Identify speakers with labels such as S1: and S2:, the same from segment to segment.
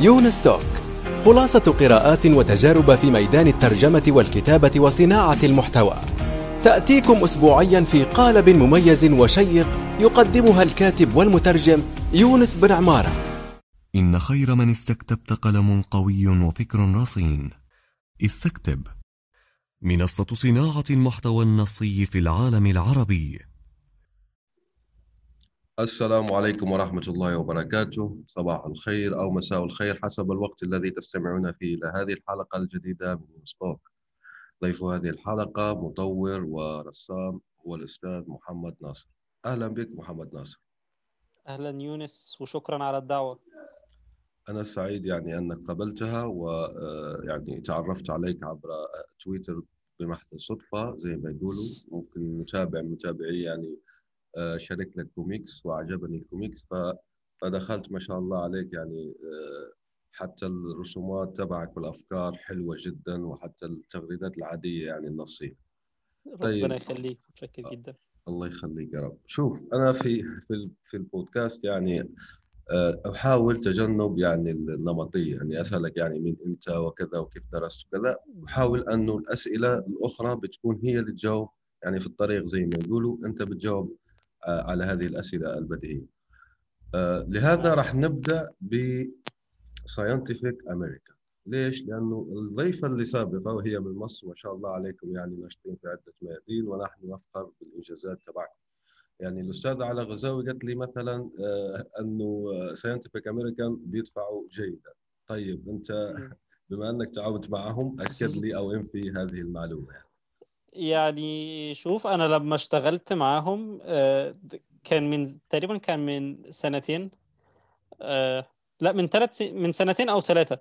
S1: يونس توك خلاصة قراءات وتجارب في ميدان الترجمة والكتابة وصناعة المحتوى. تأتيكم أسبوعيا في قالب مميز وشيق يقدمها الكاتب والمترجم يونس بن عمارة.
S2: إن خير من استكتبت قلم قوي وفكر رصين. استكتب. منصة صناعة المحتوى النصي في العالم العربي.
S3: السلام عليكم ورحمة الله وبركاته. صباح الخير أو مساء الخير حسب الوقت الذي تستمعون فيه إلى هذه الحلقة الجديدة من يونسبوك ضيف هذه الحلقة مطور ورسام هو الأستاذ محمد ناصر. أهلا بك محمد ناصر.
S4: أهلا يونس وشكرا على الدعوة.
S3: أنا سعيد يعني أنك قبلتها ويعني تعرفت عليك عبر تويتر بمحض الصدفة زي ما يقولوا. ممكن متابع متابعي يعني شارك لك كوميكس وأعجبني الكوميكس فدخلت ما شاء الله عليك يعني حتى الرسومات تبعك والأفكار حلوة جدا وحتى التغريدات العادية يعني النصية.
S4: طيب. ربنا يخليك متشكر جدا.
S3: الله يخليك يا رب. شوف أنا في في في البودكاست يعني أحاول تجنب يعني النمطية. يعني أسألك يعني مين انت وكذا وكيف درست وكذا. أحاول انه الأسئلة الأخرى بتكون هي اللي تجاوب يعني في الطريق زي ما يقولوا. أنت بتجاوب على هذه الأسئلة البديهية لهذا راح نبدأ ب Scientific American ليش؟ لأنه الضيفة اللي سابقة وهي من مصر ما شاء الله عليكم يعني ناشطين في عدة ميادين ونحن نفخر بالإنجازات تبعكم. يعني الأستاذة علا غزاوي قالت لي مثلا أنه Scientific American بيدفعوا جيدا. طيب أنت بما أنك تعاونت معهم أكد لي أو إنفي هذه المعلومة يعني.
S4: يعني شوف أنا لما اشتغلت معاهم كان من تقريبا كان من سنتين لا من ثلاث من سنتين أو ثلاثة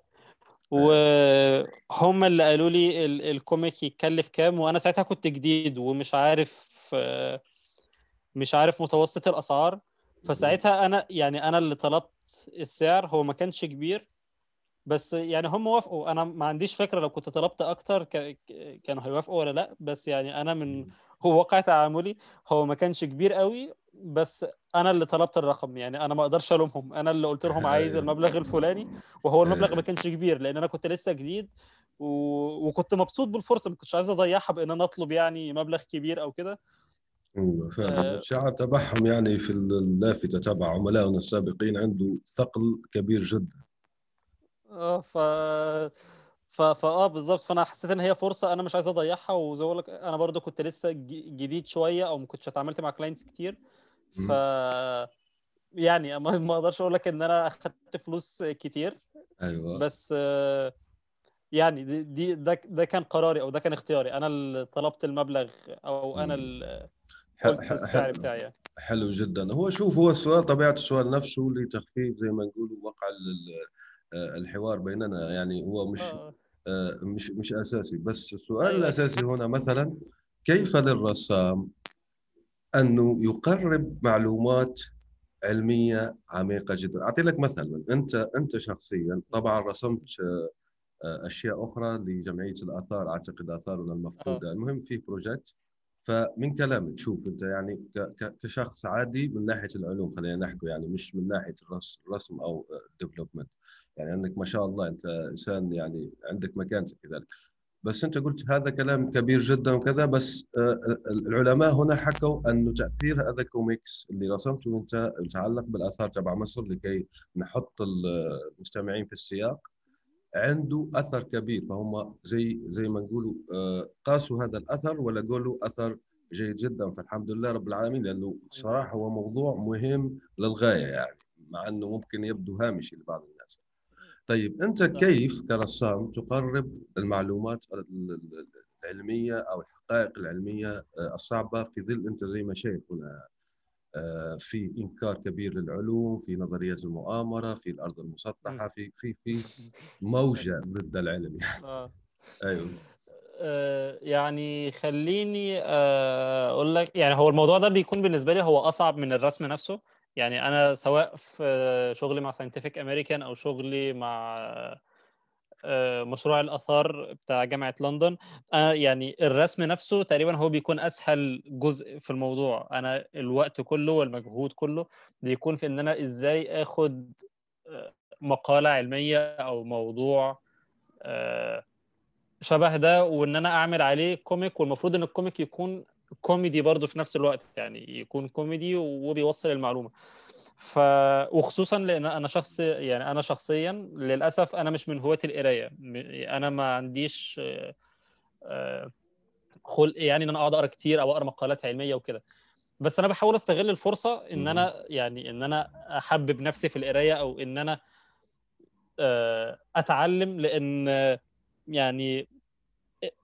S4: وهم اللي قالوا لي الكوميك يتكلف كام وأنا ساعتها كنت جديد ومش عارف مش عارف متوسط الأسعار. فساعتها أنا يعني أنا اللي طلبت السعر هو ما كانش كبير. بس يعني هم وافقوا. أنا ما عنديش فكرة لو كنت طلبت أكتر كانوا هيوافقوا ولا لأ. بس يعني أنا من هو واقع تعاملي هو ما كانش كبير قوي بس أنا اللي طلبت الرقم. يعني أنا ما أقدرش ألومهم. أنا اللي قلت لهم عايز المبلغ الفلاني وهو المبلغ ما كانش كبير لأن أنا كنت لسه جديد. و... وكنت مبسوط بالفرصة. ما كنتش عايز أضيعها بإن أنا أطلب يعني مبلغ كبير أو كده.
S3: فعلا. الشعار تبعهم يعني في اللافته تبع عملائنا السابقين عنده ثقل كبير جدا.
S4: آه ف ف فاه بالظبط. فأنا حسيت إن هي فرصة أنا مش عايز أضيعها. وزي ما لك أنا برضو كنت لسه جديد شوية أو ما كنتش اتعاملت مع كلاينتس كتير. ف يعني ما أقدرش أقول لك إن أنا أخدت فلوس كتير.
S3: أيوه.
S4: بس يعني دي, دي ده ده كان قراري أو ده كان اختياري. أنا اللي طلبت المبلغ أو أنا اللي قلت السعر بتاعي يعني.
S3: حلو جدا. هو شوف هو السؤال طبيعة السؤال نفسه لتخفيف زي ما نقول وقع الحوار بيننا يعني هو مش آه. مش مش أساسي. بس السؤال أيوة. الأساسي هنا مثلا كيف للرسام انه يقرب معلومات علمية عميقة جدا؟ أعطي لك مثلا أنت أنت شخصيا طبعا رسمت أشياء أخرى لجمعية الآثار أعتقد آثارنا المفقودة. المهم في بروجكت. فمن كلامك شوف أنت يعني كشخص عادي من ناحية العلوم خلينا نحكي يعني مش من ناحية الرسم أو ال development يعني عندك ما شاء الله أنت إنسان يعني عندك مكانتك كذلك بس أنت قلت هذا كلام كبير جدا وكذا بس العلماء هنا حكوا انه تأثير هذا الكوميكس اللي رسمته أنت متعلق بالآثار تبع مصر لكي نحط المستمعين في السياق عنده أثر كبير فهم زي زي ما نقولوا قاسوا هذا الأثر ولا قالوا أثر جيد جدا فالحمد لله رب العالمين لأنه صراحة هو موضوع مهم للغاية يعني مع أنه ممكن يبدو هامشي لبعض الناس. طيب أنت كيف كرسام تقرب المعلومات العلمية أو الحقائق العلمية الصعبة في ظل أنت زي ما شايف هنا؟ في إنكار كبير للعلوم في نظريات المؤامرة في الأرض المسطحة في في في موجة ضد العلم. يعني أيوه.
S4: يعني خليني أقول لك يعني هو الموضوع ده بيكون بالنسبة لي هو أصعب من الرسم نفسه. يعني أنا سواء في شغلي مع Scientific American أو شغلي مع مشروع الآثار بتاع جامعة لندن أنا يعني الرسم نفسه تقريبا هو بيكون أسهل جزء في الموضوع. أنا الوقت كله والمجهود كله بيكون في إن أنا إزاي آخد مقالة علمية أو موضوع آه، شبه ده وإن أنا أعمل عليه comic والمفروض إن ال comic يكون كوميدي برضه في نفس الوقت يعني يكون كوميدي وبيوصل المعلومة. ف وخصوصا لأن أنا شخص يعني أنا شخصيا للأسف أنا مش من هواة القراية. أنا ما عنديش آه، آه، خلق يعني إن أنا أقعد أقرأ كتير أو أقرأ مقالات علمية وكده. بس أنا بحاول أستغل الفرصة إن أنا يعني إن أنا أحبب نفسي في القراية أو إن أنا آه، أتعلم لأن يعني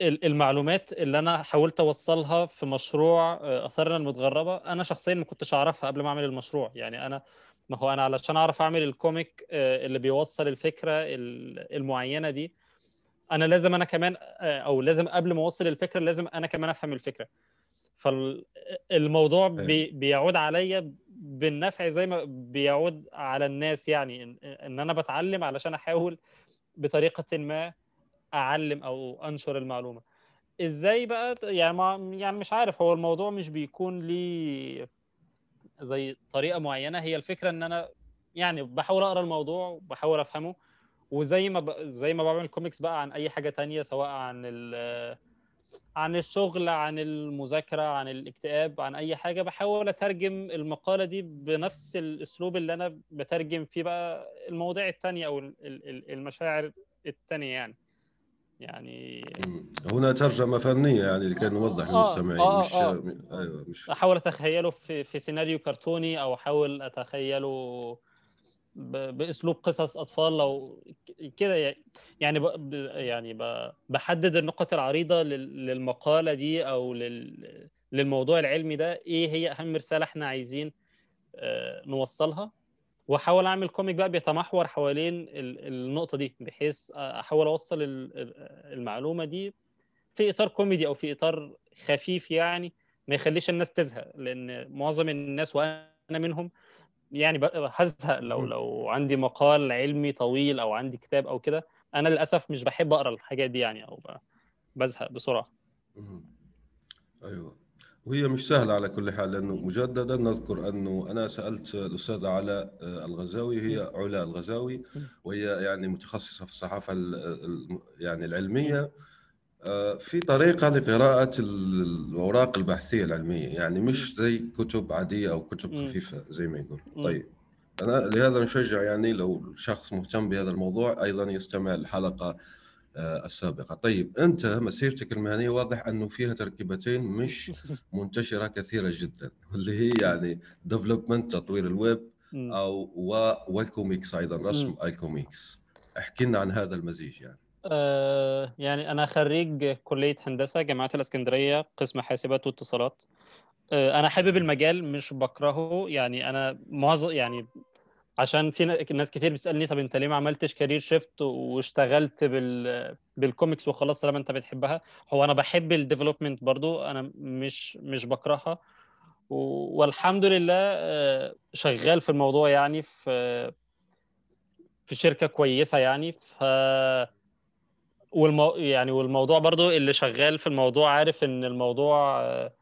S4: المعلومات اللي أنا حاولت أوصلها في مشروع آه، اثارنا المتغربة أنا شخصيا ما كنتش أعرفها قبل ما أعمل المشروع. يعني أنا ما هو أنا علشان أعرف أعمل الكوميك آه، اللي بيوصل الفكرة المعينة دي أنا لازم أنا كمان آه، أو لازم قبل ما أوصل الفكرة لازم أنا كمان أفهم الفكرة. فالموضوع بي بيعود عليا بالنفع زي ما بيعود على الناس يعني إن أنا بتعلم علشان أحاول بطريقة ما أعلم أو أنشر المعلومة. إزاي بقى يعني ما يعني مش عارف هو الموضوع مش بيكون ليه زي طريقة معينة. هي الفكرة إن أنا يعني بحاول أقرأ الموضوع وبحاول أفهمه. وزي ما ب... زي ما بعمل كوميكس بقى عن أي حاجة تانية سواء عن ال... عن الشغل عن المذاكرة عن الاكتئاب عن أي حاجة بحاول أترجم المقالة دي بنفس الأسلوب اللي أنا بترجم فيه بقى المواضيع التانية أو المشاعر التانية يعني. يعني
S3: هنا ترجمة فنية يعني لكي نوضح آه للمستمعين آه مش آه.
S4: أيوه مش أحاول أتخيله في في سيناريو كرتوني أو أحاول أتخيله بأسلوب قصص أطفال لو كده يعني ب يعني بحدد النقط العريضة للمقالة دي أو للموضوع العلمي ده إيه هي أهم رسالة إحنا عايزين آه، نوصلها؟ وأحاول أعمل comic بقى بيتمحور حوالين النقطة دي بحيث أحاول أوصل المعلومة دي في إطار كوميدي أو في إطار خفيف يعني ما يخليش الناس تزهق لأن معظم الناس وأنا منهم يعني هزهق لو لو عندي مقال علمي طويل أو عندي كتاب أو كده أنا للأسف مش بحب أقرأ الحاجات دي يعني أو بزهق بسرعة.
S3: أيوه. وهي مش سهلة على كل حال لأنه مجددا نذكر أنه أنا سألت الأستاذة علاء الغزاوي هي علا الغزاوي وهي يعني متخصصة في الصحافة يعني العلمية آه، في طريقة لقراءة الأوراق البحثية العلمية يعني مش زي كتب عادية أو كتب خفيفة زي ما يقول طيب أنا لهذا نشجع يعني لو شخص مهتم بهذا الموضوع أيضا يستمع الحلقة آه، السابقة. طيب أنت مسيرتك المهنية واضح أنه فيها تركيبتين مش منتشرة كثيرة جدا واللي هي يعني development تطوير الويب أو والكوميكس أيضا رسم الكوميكس احكي لنا عن هذا المزيج يعني.
S4: آه يعني أنا خريج كلية هندسة جامعة الإسكندرية قسم حاسبات واتصالات. آه أنا حابب المجال مش بكرهه. يعني أنا معظم يعني عشان في ناس كتير بتسألني طب أنت ليه ما عملتش career shift واشتغلت بال بالكوميكس وخلاص طالما أنت بتحبها؟ هو أنا بحب ال development برضو أنا مش مش بكرهها. والحمد لله آه، شغال في الموضوع يعني في في شركة كويسة يعني. ف والمو... يعني والموضوع برضو اللي شغال في الموضوع عارف إن الموضوع آه،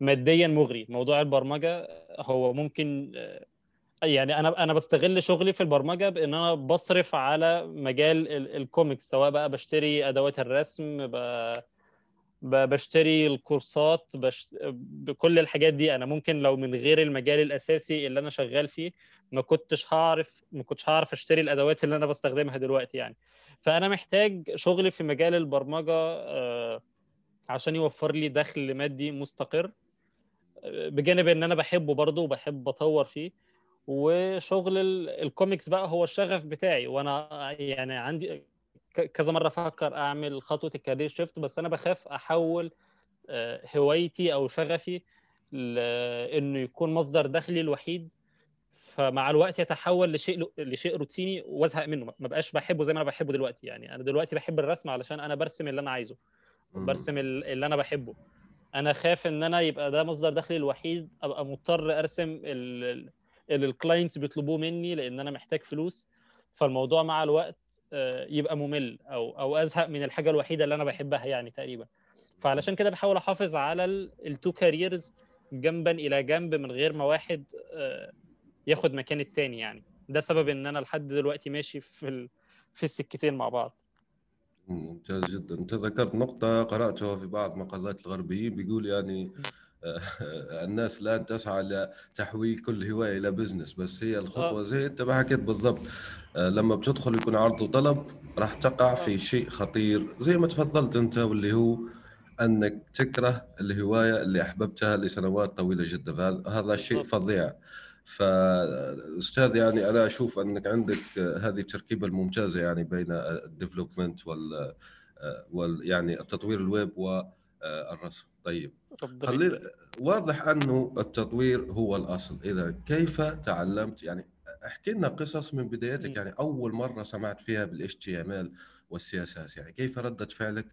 S4: ماديا مغري. موضوع البرمجة هو ممكن آه، يعني أنا أنا بستغل شغلي في البرمجة بإن أنا بصرف على مجال الكوميكس سواء بقى بشتري أدوات الرسم بشتري الكورسات بش... بكل الحاجات دي. أنا ممكن لو من غير المجال الأساسي اللي أنا شغال فيه ما كنتش هعرف ما كنتش هعرف أشتري الأدوات اللي أنا بستخدمها دلوقتي يعني. فأنا محتاج شغلي في مجال البرمجة آه، عشان يوفر لي دخل مادي مستقر آه، بجانب إن أنا بحبه برضه وبحب أطور فيه. وشغل الكوميكس بقى هو الشغف بتاعي. وأنا يعني عندي كذا مرة أفكر أعمل خطوة ال career shift بس أنا بخاف أحول آه، هوايتي أو شغفي لأنه يكون مصدر دخلي الوحيد. فمع الوقت يتحول لشيء لشيء روتيني وأزهق منه. ما بقاش بحبه زي ما أنا بحبه دلوقتي يعني. أنا دلوقتي بحب الرسم علشان أنا برسم اللي أنا عايزه برسم اللي أنا بحبه. أنا خاف إن أنا يبقى ده مصدر دخلي الوحيد. أبقى مضطر أرسم اللي ال clients بيطلبوه مني لأن أنا محتاج فلوس فالموضوع مع الوقت آه، يبقى ممل أو أو أزهق من الحاجة الوحيدة اللي أنا بحبها يعني تقريبا. فعلشان كده بحاول أحافظ على ال two careers جنبا إلى جنب من غير ما واحد آه، ياخد مكان التاني يعني. ده سبب إن أنا لحد دلوقتي ماشي في ال... في السكتين مع بعض.
S3: ممتاز جدا. أنت ذكرت نقطة قرأتها في بعض مقالات الغربيين بيقول يعني الناس الان تسعى لتحويل كل هواية إلى بزنس بس هي الخطوة آه. زي أنت ما حكيت بالضبط آه، لما بتدخل يكون عرض وطلب راح تقع في آه. شيء خطير زي ما تفضلت أنت واللي هو أنك تكره الهواية اللي أحببتها لسنوات طويلة جدا فهذا شيء فظيع فأستاذ يعني أنا أشوف أنك عندك هذه التركيبة الممتازة يعني بين ال development وال وال يعني التطوير الويب والرسم طيب. خلينا واضح أنه التطوير هو الأصل. إذا كيف تعلمت؟ يعني احكي لنا قصص من بدايتك. يعني أول مرة سمعت فيها بال HTML وال CSS يعني كيف ردة فعلك؟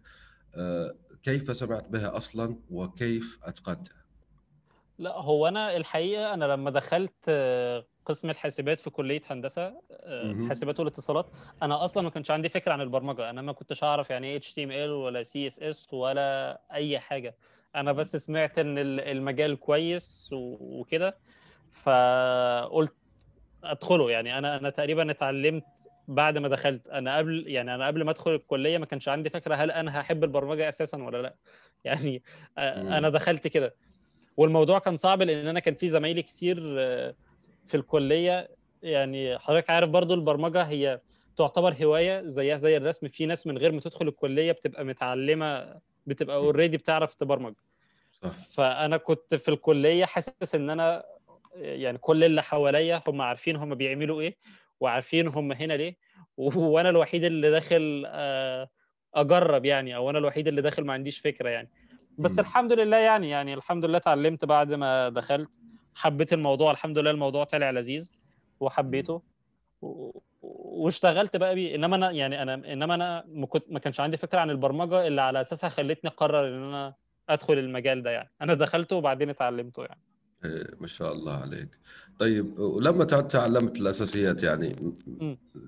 S3: آه، كيف سمعت بها أصلا؟ وكيف أتقنتها؟
S4: لا هو أنا الحقيقة أنا لما دخلت آه، قسم الحاسبات في كلية هندسة آه، حاسبات والاتصالات. أنا أصلا ما كانش عندي فكره عن البرمجة. أنا ما كنتش أعرف يعني إيه إل ولا إس ولا أي حاجة. أنا بس سمعت إن المجال كويس وكده فقلت أدخله. يعني أنا أنا تقريبا اتعلمت بعد ما دخلت. أنا قبل يعني أنا قبل ما أدخل الكلية ما كانش عندي فكرة هل أنا هحب البرمجة أساسا ولا لأ. يعني أنا دخلت كده. والموضوع كان صعب لأن أنا كان في زمايلي كتير في الكلية يعني حضرتك عارف برضو البرمجة هي تعتبر هواية زيها زي الرسم. في ناس من غير ما تدخل الكلية بتبقى متعلمة بتبقى اوريدي بتعرف تبرمج. صح. فأنا كنت في الكلية حاسس إن أنا يعني كل اللي حواليا هم عارفين هم بيعملوا إيه وعارفين هم هنا ليه وأنا الوحيد اللي داخل آه، أجرب يعني أو أنا الوحيد اللي داخل ما عنديش فكرة يعني. بس الحمد لله يعني يعني الحمد لله اتعلمت بعد ما دخلت. حبيت الموضوع الحمد لله الموضوع طلع لذيذ وحبيته. واشتغلت بقى بيه. انما أنا يعني أنا انما أنا ما كنت ما كانش عندي فكرة عن البرمجة اللي على أساسها خلتني أقرر إن أنا أدخل المجال ده يعني. أنا دخلته وبعدين اتعلمته يعني.
S3: إيه ما شاء الله عليك. طيب ولما تعلمت الأساسيات يعني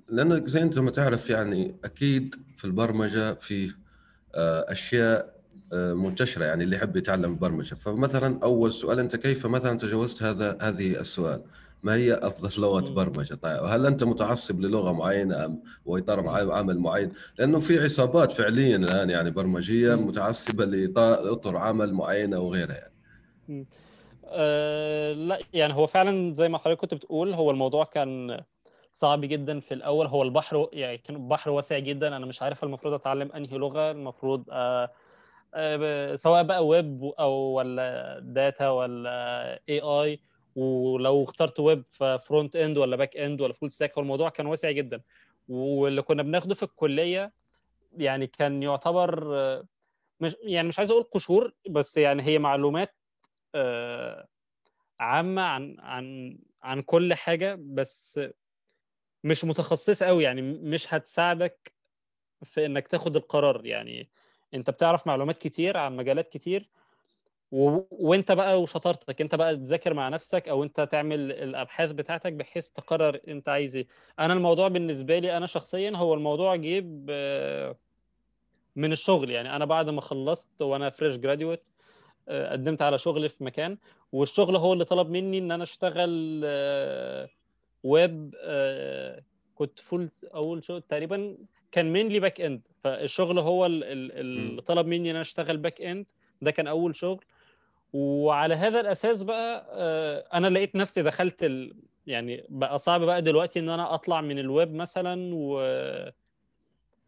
S3: لأنك زي أنت ما تعرف يعني أكيد في البرمجة في آه، أشياء آه، منتشرة يعني اللي يحب يتعلم البرمجه فمثلا أول سؤال أنت كيف مثلا تجاوزت هذا هذه السؤال؟ ما هي أفضل لغة برمجة؟ طيب هل أنت متعصب للغة معينة أم واطار عمل معين؟ لأنه في عصابات فعليا الآن يعني برمجية متعصبة لاطر عمل معينة وغيرها يعني.
S4: أه لا يعني هو فعلا زي ما حضرتك كنت بتقول هو الموضوع كان صعب جدا في الأول. هو البحر يعني كان بحر واسع جدا. أنا مش عارف المفروض أتعلم أنهي لغة المفروض أه سواء بقى ويب أو ولا data ولا AI ولو اخترت ويب ف front end ولا back end ولا full stack هو الموضوع كان واسع جدا. واللي كنا بناخده في الكلية يعني كان يعتبر مش يعني مش عايز أقول قشور بس يعني هي معلومات آه، عامة عن عن عن كل حاجة بس مش متخصصة قوي يعني مش هتساعدك في إنك تاخد القرار يعني. انت بتعرف معلومات كتير عن مجالات كتير و... وانت بقى وشطارتك انت بقى تذاكر مع نفسك أو انت تعمل الابحاث بتاعتك بحيث تقرر انت عايز إيه. أنا الموضوع بالنسبة لي أنا شخصيا هو الموضوع جه من الشغل. يعني أنا بعد ما خلصت وأنا fresh graduate قدمت على شغل في مكان والشغل هو اللي طلب مني ان أنا اشتغل ويب كنت في أول شغل تقريبا كان mainly back end فالشغل هو اللي طلب مني إن أنا أشتغل back end ده كان أول شغل. وعلى هذا الأساس بقى آه، أنا لقيت نفسي دخلت ال... يعني بقى صعب بقى دلوقتي إن أنا أطلع من الويب مثلا و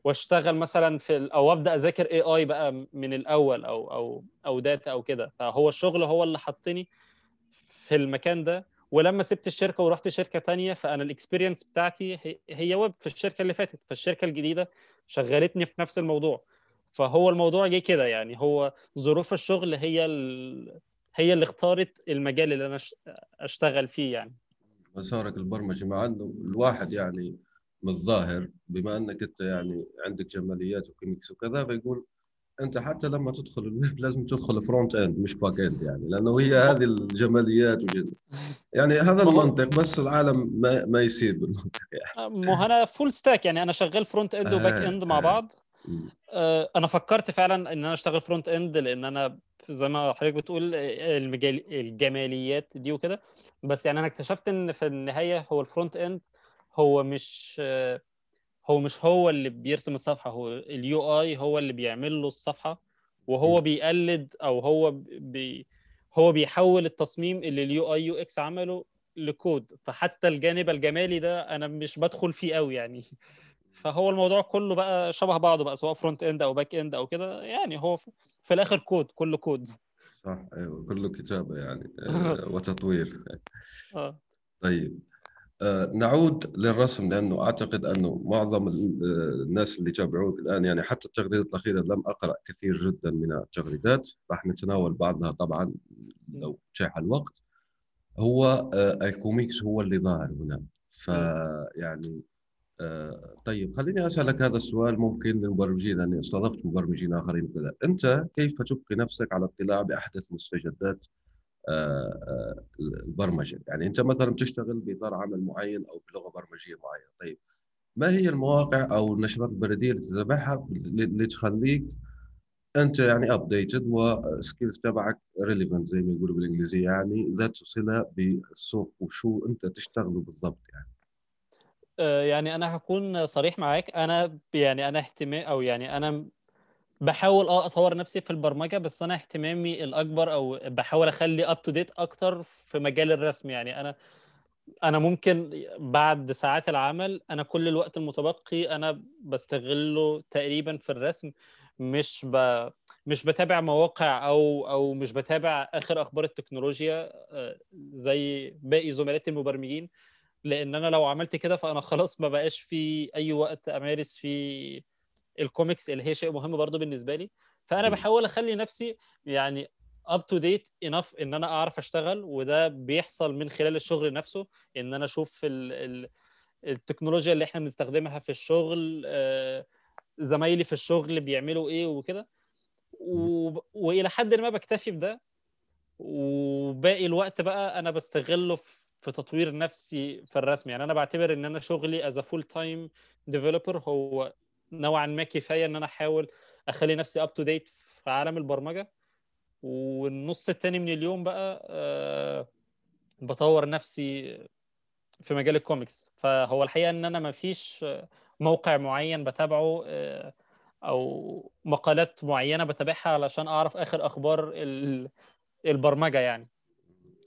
S4: وأشتغل مثلا في ال... أو أبدأ أذاكر AI بقى من الأول أو أو أو data أو كده. فهو الشغل هو اللي حطني في المكان ده. ولما سبت الشركة ورحت شركة تانية فأنا ال experience بتاعتي هي ويب في الشركة اللي فاتت فالشركة الجديدة شغلتني في نفس الموضوع. فهو الموضوع جه كده يعني هو ظروف الشغل هي ال... هي اللي اختارت المجال اللي أنا أشتغل فيه يعني.
S3: مسارك البرمجي مع إنه الواحد يعني من الظاهر بما إنك أنت يعني عندك جماليات وكيميكس وكذا فيقول أنت حتى لما تدخل الويب لازم تدخل front end مش back end يعني لأنه هي هذه الجماليات وجد. يعني هذا المنطق بس العالم ما, ما يصير بالمنطق
S4: يعني. مو أنا full stack يعني أنا شغال front end و back end مع بعض. آه، أنا فكرت فعلا إن أنا أشتغل front end لأن أنا زي ما حضرتك بتقول المجال الجماليات دي وكده. بس يعني أنا اكتشفت إن في النهاية هو ال front end هو مش هو مش هو اللي بيرسم الصفحة هو ال UI هو اللي بيعمل له الصفحة وهو بيقلد أو هو بي هو بيحول التصميم اللي ال UI UX عمله لكود. فحتى الجانب الجمالي ده أنا مش بدخل فيه قوي يعني. فهو الموضوع كله بقى شبه بعضه بقى سواء front end أو back end أو كده. يعني هو في الآخر كود كله كود
S3: صح أيوه كله كتابة يعني آه، وتطوير.
S4: آه.
S3: طيب. نعود للرسم لأنه أعتقد أنه معظم آه، الناس اللي يتابعوك الآن يعني حتى التغريدات الأخيرة لم أقرأ كثير جدا من التغريدات. راح نتناول بعضها طبعا لو شاح الوقت. هو الكوميكس هو اللي ظاهر هنا. فيعني آه، طيب خليني أسألك هذا السؤال. ممكن للمبرمجين لأني استضفت مبرمجين آخرين كذا أنت كيف تبقي نفسك على اطلاع باحدث مستجدات آه، آه، البرمجة. يعني أنت مثلا تشتغل بإطار عمل معين أو بلغة برمجية معينة. طيب ما هي المواقع أو النشرات البريدية اللي تتابعها اللي تخليك أنت يعني updated و skills تبعك relevant زي ما يقولوا بالإنجليزية؟ يعني ذات صله بالسوق وشو أنت تشتغله بالضبط يعني؟
S4: آه، يعني أنا هكون صريح معاك. أنا يعني أنا اهتمام أو يعني أنا بحاول آه أطور نفسي في البرمجة بس أنا اهتمامي الأكبر أو بحاول أخلي up to date أكتر في مجال الرسم. يعني أنا أنا ممكن بعد ساعات العمل أنا كل الوقت المتبقي أنا بستغله تقريبا في الرسم مش ب... مش بتابع مواقع أو أو مش بتابع آخر أخبار التكنولوجيا آه، زي باقي زملائي المبرمجين. لأن أنا لو عملت كده فأنا خلاص ما بقاش في أي وقت أمارس في الكوميكس اللي هي شيء مهم برضو بالنسبة لي. فأنا بحاول أخلي نفسي يعني up to date enough إن أنا أعرف أشتغل وده بيحصل من خلال الشغل نفسه إن أنا أشوف ال ال التكنولوجيا اللي إحنا بنستخدمها في الشغل آه، زمايلي في الشغل بيعملوا إيه وكده. وإلى حد ما بكتفي بده. وباقي الوقت بقى أنا بستغله في في تطوير نفسي في الرسم. يعني أنا بعتبر إن أنا شغلي as full time developer هو نوعا ما كفاية إن أنا أحاول أخلي نفسي up to date في عالم البرمجة والنص التاني من اليوم بقى أه بطور نفسي في مجال الكوميكس فهو الحقيقة إن أنا ما فيش موقع معين بتابعه أه أو مقالات معينة بتابعها علشان أعرف آخر أخبار البرمجة يعني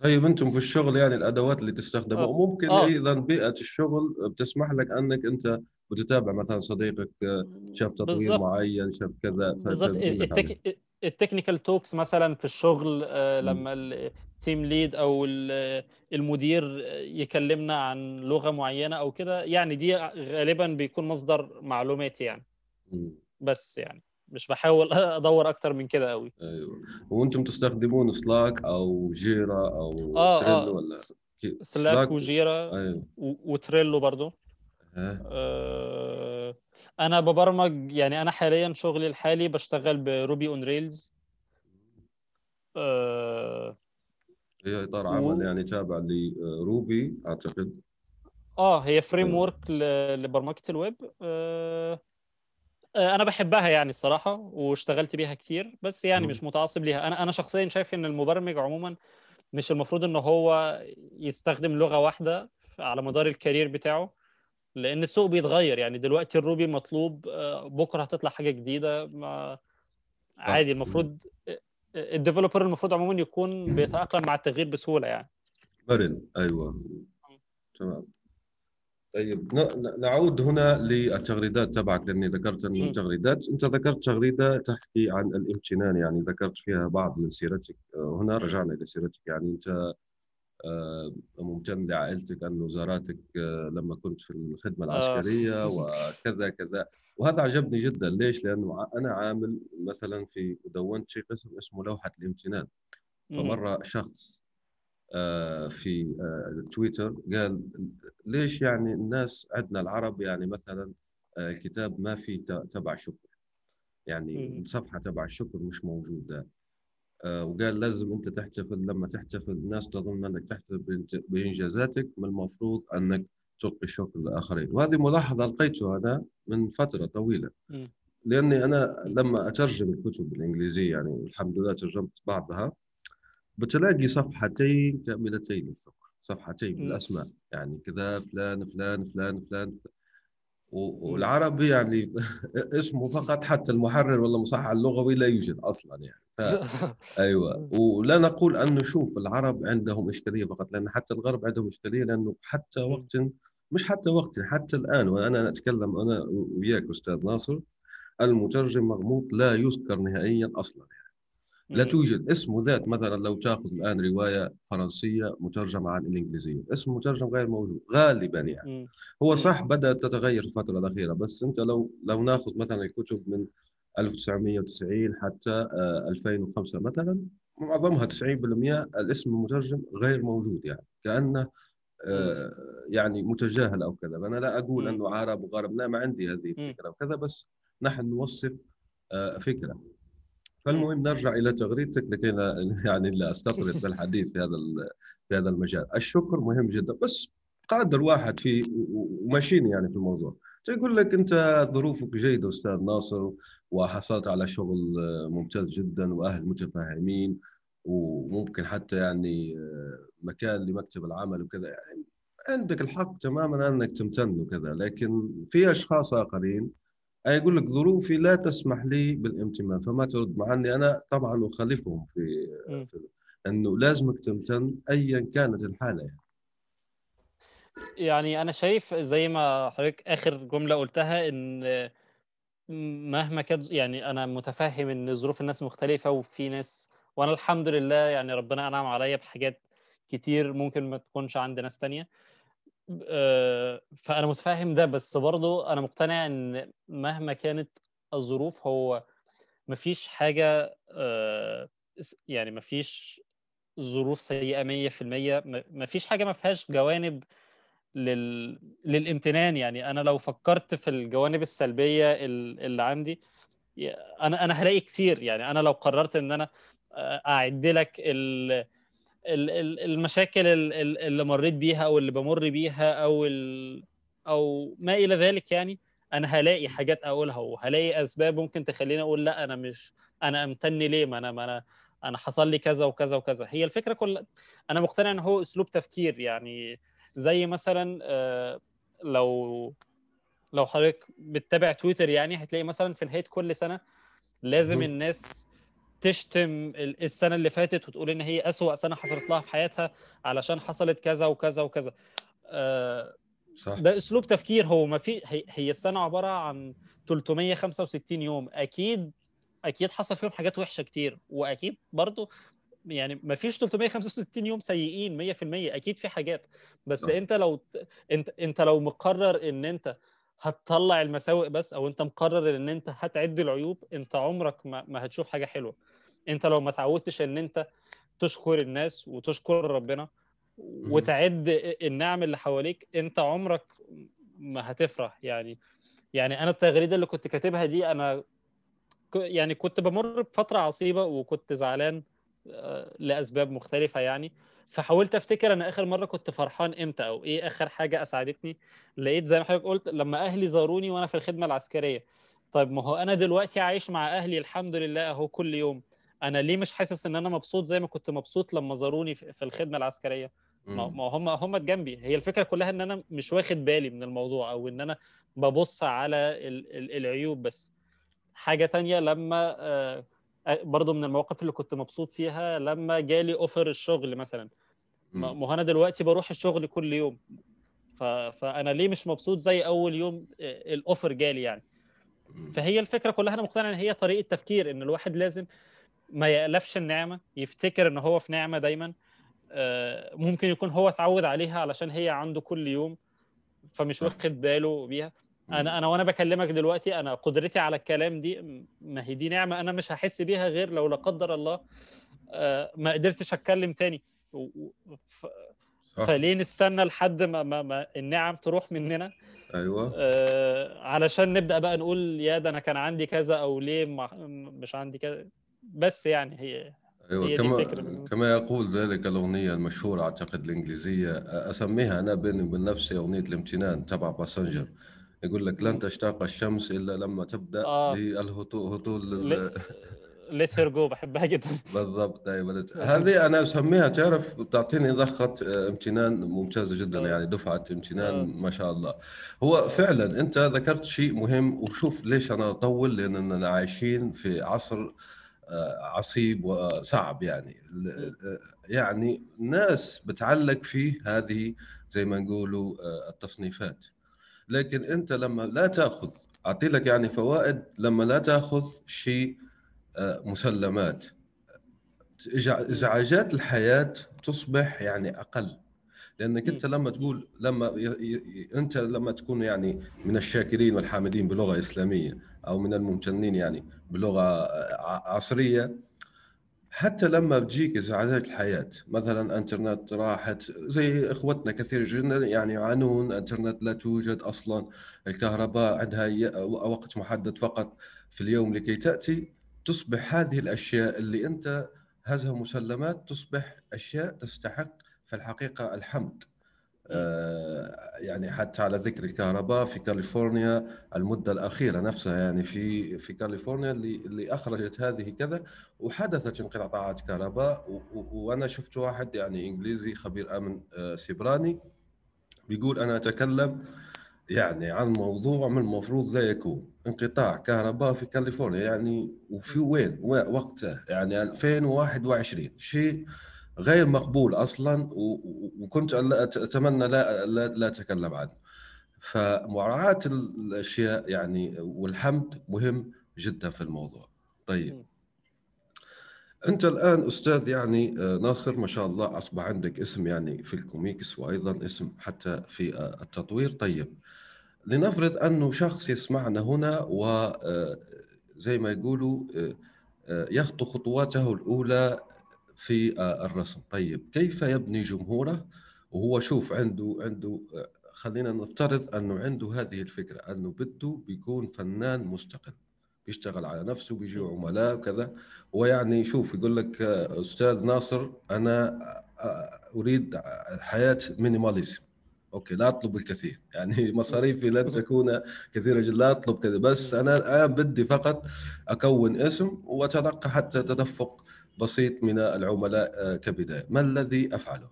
S3: طيب أنتم في الشغل يعني الأدوات اللي تستخدمها آه. وممكن آه. أيضا بيئة الشغل بتسمح لك أنك أنت بتتابع مثلا صديقك آه، شاف تطوير بالزبط. معين شاف كذا
S4: بالضبط. ال tech... ال technical talks مثلا في الشغل آه، لما ال team lead أو المدير يكلمنا عن لغة معينة أو كده يعني دي غالبا بيكون مصدر معلومات يعني. بس يعني مش بحاول أدور أكتر من كده قوي
S3: أيوه. وأنتم تستخدمون Slack أو Jira أو آه Trello
S4: آه. ولا Slack, Slack و Jira أيوه. و Trello برضو. آه. أنا ببرمج يعني أنا حاليا شغلي الحالي بشتغل ب Ruby on Rails.
S3: آه هي إطار عمل و... يعني تابع ل Ruby
S4: أعتقد. آه هي framework لبرمجة الويب. آه آه، أنا بحبها يعني الصراحة واشتغلت بيها كتير بس يعني مش متعصب ليها. أنا أنا شخصيا شايف إن المبرمج عموما مش المفروض إن هو يستخدم لغة واحدة على مدار ال career بتاعه. لأن السوق بيتغير. يعني دلوقتي ال Ruby مطلوب آه، بكرة هتطلع حاجة جديدة. ما عادي المفروض آه، الديفلوبر المفروض عموما يكون بيتأقلم مع التغيير بسهولة يعني.
S3: مرن أيوه. تمام. طيب نعود هنا للتغريدات تبعك لأني ذكرت إنه التغريدات أنت ذكرت تغريدة تحكي عن الامتنان يعني ذكرت فيها بعض من سيرتك هنا رجعنا إلى سيرتك. يعني أنت آه، ممتن لعائلتك انه زارتك آه، لما كنت في الخدمة آه. العسكرية وكذا كذا. وهذا عجبني جدا. ليش؟ لأنه أنا عامل مثلا في دونت شيء قسم اسمه لوحة الامتنان. فمرة شخص آه، في آه، تويتر قال ليش يعني الناس عندنا العرب يعني مثلا آه، الكتاب ما في تبع شكر؟ يعني الصفحه تبع الشكر مش موجودة. وقال لازم أنت تحتفل لما تحتفل الناس تظن أنك تحتفل بإنجازاتك من المفروض أنك تلقي الشكر للآخرين. وهذه ملاحظة لقيتها أنا من فترة طويلة. لأني أنا لما أترجم الكتب بالانجليزيه يعني الحمد لله ترجمت بعضها بتلاقي صفحتين كاملتين للشكر. صفحتين بالاسماء يعني كذا فلان فلان فلان فلان. والعربي يعني اسمه فقط حتى المحرر ولا المصحح اللغوي لا يوجد أصلا يعني. ف... أيوه. ولا نقول انه شوف العرب عندهم إشكالية فقط لأن حتى الغرب عندهم إشكالية لأنه حتى وقت مش حتى وقت حتى الآن وأنا أتكلم أنا وياك أستاذ ناصر المترجم مغموط لا يذكر نهائيا أصلا يعني. لا توجد. اسم ذات مثلا لو تأخذ الآن رواية فرنسية مترجمة عن الإنجليزية. اسم مترجم غير موجود غالبا يعني. هو صح بدات تتغير الفترة الأخيرة بس أنت لو لو نأخذ مثلا الكتب من 1990 حتى 2005 آه، مثلا معظمها 90% الاسم المترجم غير موجود يعني. كأنه آه، يعني متجاهل أو كذا. أنا لا أقول إنه عرب وغرب لا ما عندي هذه الفكرة وكذا بس نحن نوصف آه، فكرة. فالمهم نرجع إلى تغريدتك لكي يعني لا أستطرد في الحديث في هذا في هذا المجال. الشكر مهم جدا. بس قادر واحد في وماشيين يعني في الموضوع. يقول لك أنت ظروفك جيدة أستاذ ناصر وحصلت على شغل ممتاز جدا وأهل متفاهمين وممكن حتى يعني مكان لمكتب العمل وكذا. يعني عندك الحق تماما أنك تمتن وكذا لكن في أشخاص آخرين يقول لك ظروفي لا تسمح لي بالامتنان فما ترد مع أني أنا طبعا أخالفهم في, في انه لازمك تمتن ايا كانت الحالة يعني.
S4: يعني أنا شايف زي ما حضرتك آخر جملة قلتها إن مهما كانت يعني أنا متفهم إن ظروف الناس مختلفة وفي ناس وأنا الحمد لله يعني ربنا أنعم عليا بحاجات كتير ممكن ما تكونش عند ناس تانية فأنا متفاهم ده بس برضه أنا مقتنع إن مهما كانت الظروف هو مفيش حاجة آه، يعني مفيش ظروف سيئة 100% مفيش حاجة ما فيهاش جوانب لل... للامتنان. يعني أنا لو فكرت في الجوانب السلبية اللي عندي أنا أنا هلاقي كتير. يعني أنا لو قررت إن أنا آه، أعد لك ال... المشاكل اللي مريت بيها أو اللي بمر بيها أو أو ما إلى ذلك يعني أنا هلاقي حاجات أقولها وهلاقي أسباب ممكن تخليني أقول لأ أنا مش أنا امتن ليه؟ ما أنا ما أنا أنا حصل لي كذا وكذا وكذا. هي الفكرة كل أنا مقتنع إن هو أسلوب تفكير يعني زي مثلا آه، لو لو حضرتك بتتابع تويتر يعني هتلاقي مثلا في نهاية كل سنة لازم الناس تشتم السنة اللي فاتت وتقول إن هي أسوأ سنة حصلت لها في حياتها علشان حصلت كذا وكذا وكذا. آه، صح. ده أسلوب تفكير. هو ما في هي السنة عبارة عن 365 يوم. أكيد أكيد حصل فيهم حاجات وحشة كتير. وأكيد برضو يعني ما فيش 365 يوم سيئين 100% أكيد في حاجات. بس صح. أنت لو أنت أنت لو مقرر إن أنت هتطلع المساوئ بس أو أنت مقرر إن أنت هتعد العيوب أنت عمرك ما, ما هتشوف حاجة حلوة. انت لو ما تعودتش ان انت تشكر الناس وتشكر ربنا وتعد النعم اللي حواليك انت عمرك ما هتفرح. يعني يعني أنا التغريده اللي كنت كاتبها دي أنا يعني كنت بمر بفتره عصيبه وكنت زعلان آه، لاسباب مختلفه يعني. فحاولت افتكر أنا اخر مره كنت فرحان إمتى أو إيه اخر حاجة اسعدتني لقيت زي ما حضرتك قلت لما أهلي زاروني وأنا في الخدمه العسكريه. طيب ما هو أنا دلوقتي عايش مع أهلي الحمد لله اهو كل يوم. أنا ليه مش حاسس إن أنا مبسوط زي ما كنت مبسوط لما زاروني في الخدمة العسكرية؟ ما هم هم جنبي. هي الفكرة كلها إن أنا مش واخد بالي من الموضوع أو إن أنا ببص على العيوب بس. حاجة تانية لما آه، برضو من المواقف اللي كنت مبسوط فيها لما جالي offer الشغل مثلا. ما هو أنا دلوقتي بروح الشغل كل يوم. فأنا ليه مش مبسوط زي أول يوم آه، ال offer جالي يعني. فهي الفكرة كلها أنا مقتنع إن هي طريقة تفكير إن الواحد لازم ما يألفش النعمة يفتكر إن هو في نعمة دايما آه، ممكن يكون هو اتعود عليها علشان هي عنده كل يوم فمش واخد باله بيها. أنا أنا وأنا بكلمك دلوقتي أنا قدرتي على الكلام دي ما هي دي نعمة أنا مش هحس بيها غير لو لا قدر الله آه، ما قدرتش أتكلم تاني. ف... فليه نستنى لحد ما, ما, ما النعم تروح مننا؟
S3: أيوه.
S4: آه علشان نبدأ بقى نقول يا ده أنا كان عندي كذا أو ليه مش عندي كذا. بس يعني هي
S3: أيوه هي كما كما يقول ذلك الأغنية المشهورة أعتقد الإنجليزية أسميها أنا بيني وبين نفسي أغنية الامتنان تبع باسنجر يقول لك لن تشتاق الشمس إلا لما تبدأ آه. بالهطول هطول
S4: ليت هير جو بحبها جدا
S3: بالضبط أيوه هذه أنا أسميها تعرف بتعطيني ضخة آه، امتنان ممتازة جدا
S4: آه.
S3: يعني دفعة امتنان
S4: آه.
S3: ما شاء الله هو فعلا أنت ذكرت شيء مهم وشوف ليش أنا أطول لأننا عايشين في عصر آه، عصيب وصعب يعني. يعني الناس بتعلق في هذه زي ما نقولوا آه، التصنيفات. لكن أنت لما لا تأخذ أعطي لك يعني فوائد لما لا تأخذ شيء آه، مسلمات. إزعاجات الحياة تصبح يعني أقل. لأنك أنت لما تقول لما ي... ي... أنت لما تكون يعني من الشاكرين والحامدين بلغة إسلامية أو من الممتنين يعني بلغة عصرية. حتى لما بتجيك إزعاجات الحياة مثلا إنترنت راحت زي إخوتنا كثير جدا يعني يعانون إنترنت لا توجد أصلا الكهرباء عندها وقت محدد فقط في اليوم لكي تأتي. تصبح هذه الأشياء اللي أنت هذها مسلمات تصبح أشياء تستحق في الحقيقة الحمد. يعني حتى على ذكر الكهرباء في كاليفورنيا المدة الأخيرة نفسها يعني في في كاليفورنيا اللي اللي أخرجت هذه كذا وحدثت انقطاعات كهرباء و- و- وأنا شفت واحد يعني إنجليزي خبير آمن آه، سيبراني بيقول أنا أتكلم يعني عن موضوع من المفروض لا يكون انقطاع كهرباء في كاليفورنيا يعني وفي وين؟ و- وقتها يعني 2021 شيء غير مقبول أصلا و- و- وكنت أتمنى لا لا, لا أتكلم عنه. فمراعاة الأشياء يعني والحمد مهم جدا في الموضوع. طيب. أنت الآن أستاذ يعني آه، ناصر ما شاء الله أصبح عندك اسم يعني في الكوميكس وأيضا اسم حتى في آه، التطوير. طيب. لنفرض أنه شخص يسمعنا هنا وزي ما يقولوا آه، آه، يخطو خطواته الأولى في آه، الرسم. طيب كيف يبني جمهوره؟ وهو شوف عنده عنده آه، خلينا نفترض أنه عنده هذه الفكرة أنه بده بيكون فنان مستقل بيشتغل على نفسه بيجي عملاء وكذا. ويعني شوف يقول لك آه، أستاذ ناصر أنا أريد حياة minimalism okay لا أطلب الكثير. يعني مصاريفي لن تكون كثيرة جدا لا أطلب كذا. بس أنا الآن بدي فقط أكون اسم وأتلقى حتى تدفق بسيط من العملاء آه، كبداية ما الذي أفعله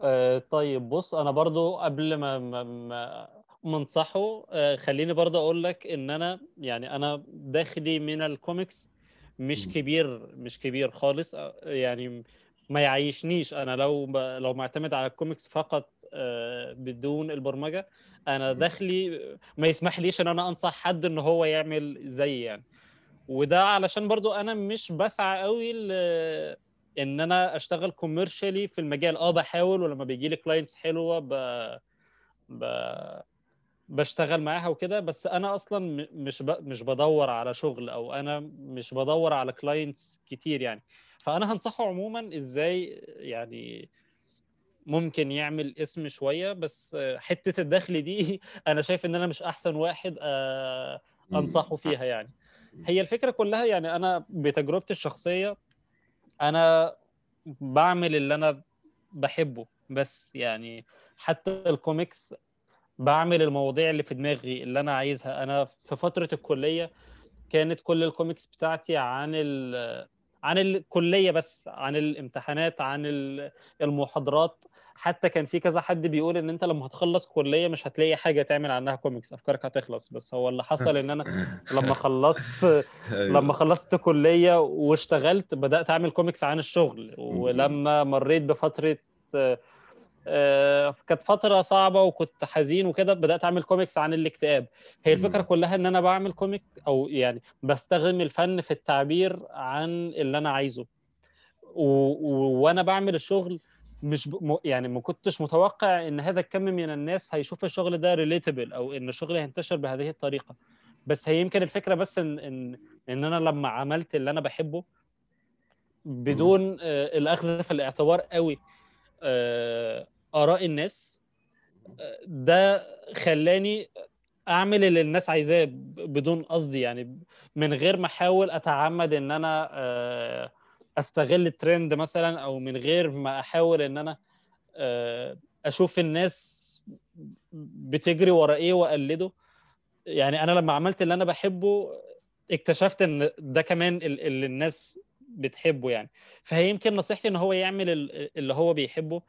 S4: آه، طيب بص أنا برضو قبل ما ما ما ما انصحه آه، خليني برضو أقول لك إن أنا يعني أنا داخلي من الكوميكس مش. كبير مش كبير خالص يعني ما يعيشنيش أنا لو لو معتمد على الكوميكس فقط بدون البرمجة
S3: أنا.
S4: داخلي ما يسمح ليش إن أنا أنصح حد إن هو يعمل زي يعني وده علشان برضو أنا مش بسعى قوي ل... إن أنا أشتغل commercially في المجال. آه بحاول ولما بيجي لي clients حلوة ب... ب... بشتغل معاها وكده. بس أنا أصلا مش ب... مش بدور على شغل أو أنا مش بدور على clients كتير يعني. فأنا هنصحه عموما إزاي يعني ممكن يعمل اسم شوية. بس حتة الدخل دي أنا شايف إن أنا مش أحسن واحد آه،. أنصحه فيها يعني. هي الفكرة كلها يعني أنا بتجربتي الشخصية أنا بعمل اللي أنا بحبه بس يعني حتى الكوميكس بعمل المواضيع اللي في دماغي اللي أنا عايزها. أنا في فترة الكلية كانت كل الكوميكس بتاعتي عن ال عن الكلية بس عن الامتحانات عن ال- المحاضرات حتى كان في كذا حد بيقول إن أنت لما هتخلص كلية مش هتلاقي حاجة تعمل عنها كوميكس أفكارك هتخلص بس هو اللي حصل إن أنا لما خلصت
S3: أيوة.
S4: لما خلصت كلية واشتغلت بدأت أعمل كوميكس عن الشغل ولما مريت بفترة آه، آه، كانت فترة صعبة وكنت حزين وكده بدأت أعمل كوميكس عن الاكتئاب هي الفكرة
S3: مم.
S4: كلها إن أنا بعمل comic أو يعني بستخدم الفن في التعبير عن اللي أنا عايزه و... و... وأنا بعمل الشغل مش ب... يعني ما كنتش متوقع إن هذا الكم من الناس هيشوف الشغل ده relatable أو إن الشغل هينتشر بهذه الطريقة. بس هي يمكن الفكرة بس ان ان إن أنا لما عملت اللي أنا بحبه بدون آه، الأخذ في الاعتبار قوي آه، آراء الناس آه، ده خلاني أعمل اللي الناس عايزاه بدون قصدي يعني من غير ما أحاول أتعمد إن أنا آه، أستغل الترند مثلا أو من غير ما أحاول إن أنا آه، أشوف الناس بتجري ورا إيه وأقلده يعني أنا لما عملت اللي أنا بحبه اكتشفت إن ده كمان اللي الناس بتحبه يعني فهي يمكن نصيحتي إن هو يعمل اللي هو بيحبه.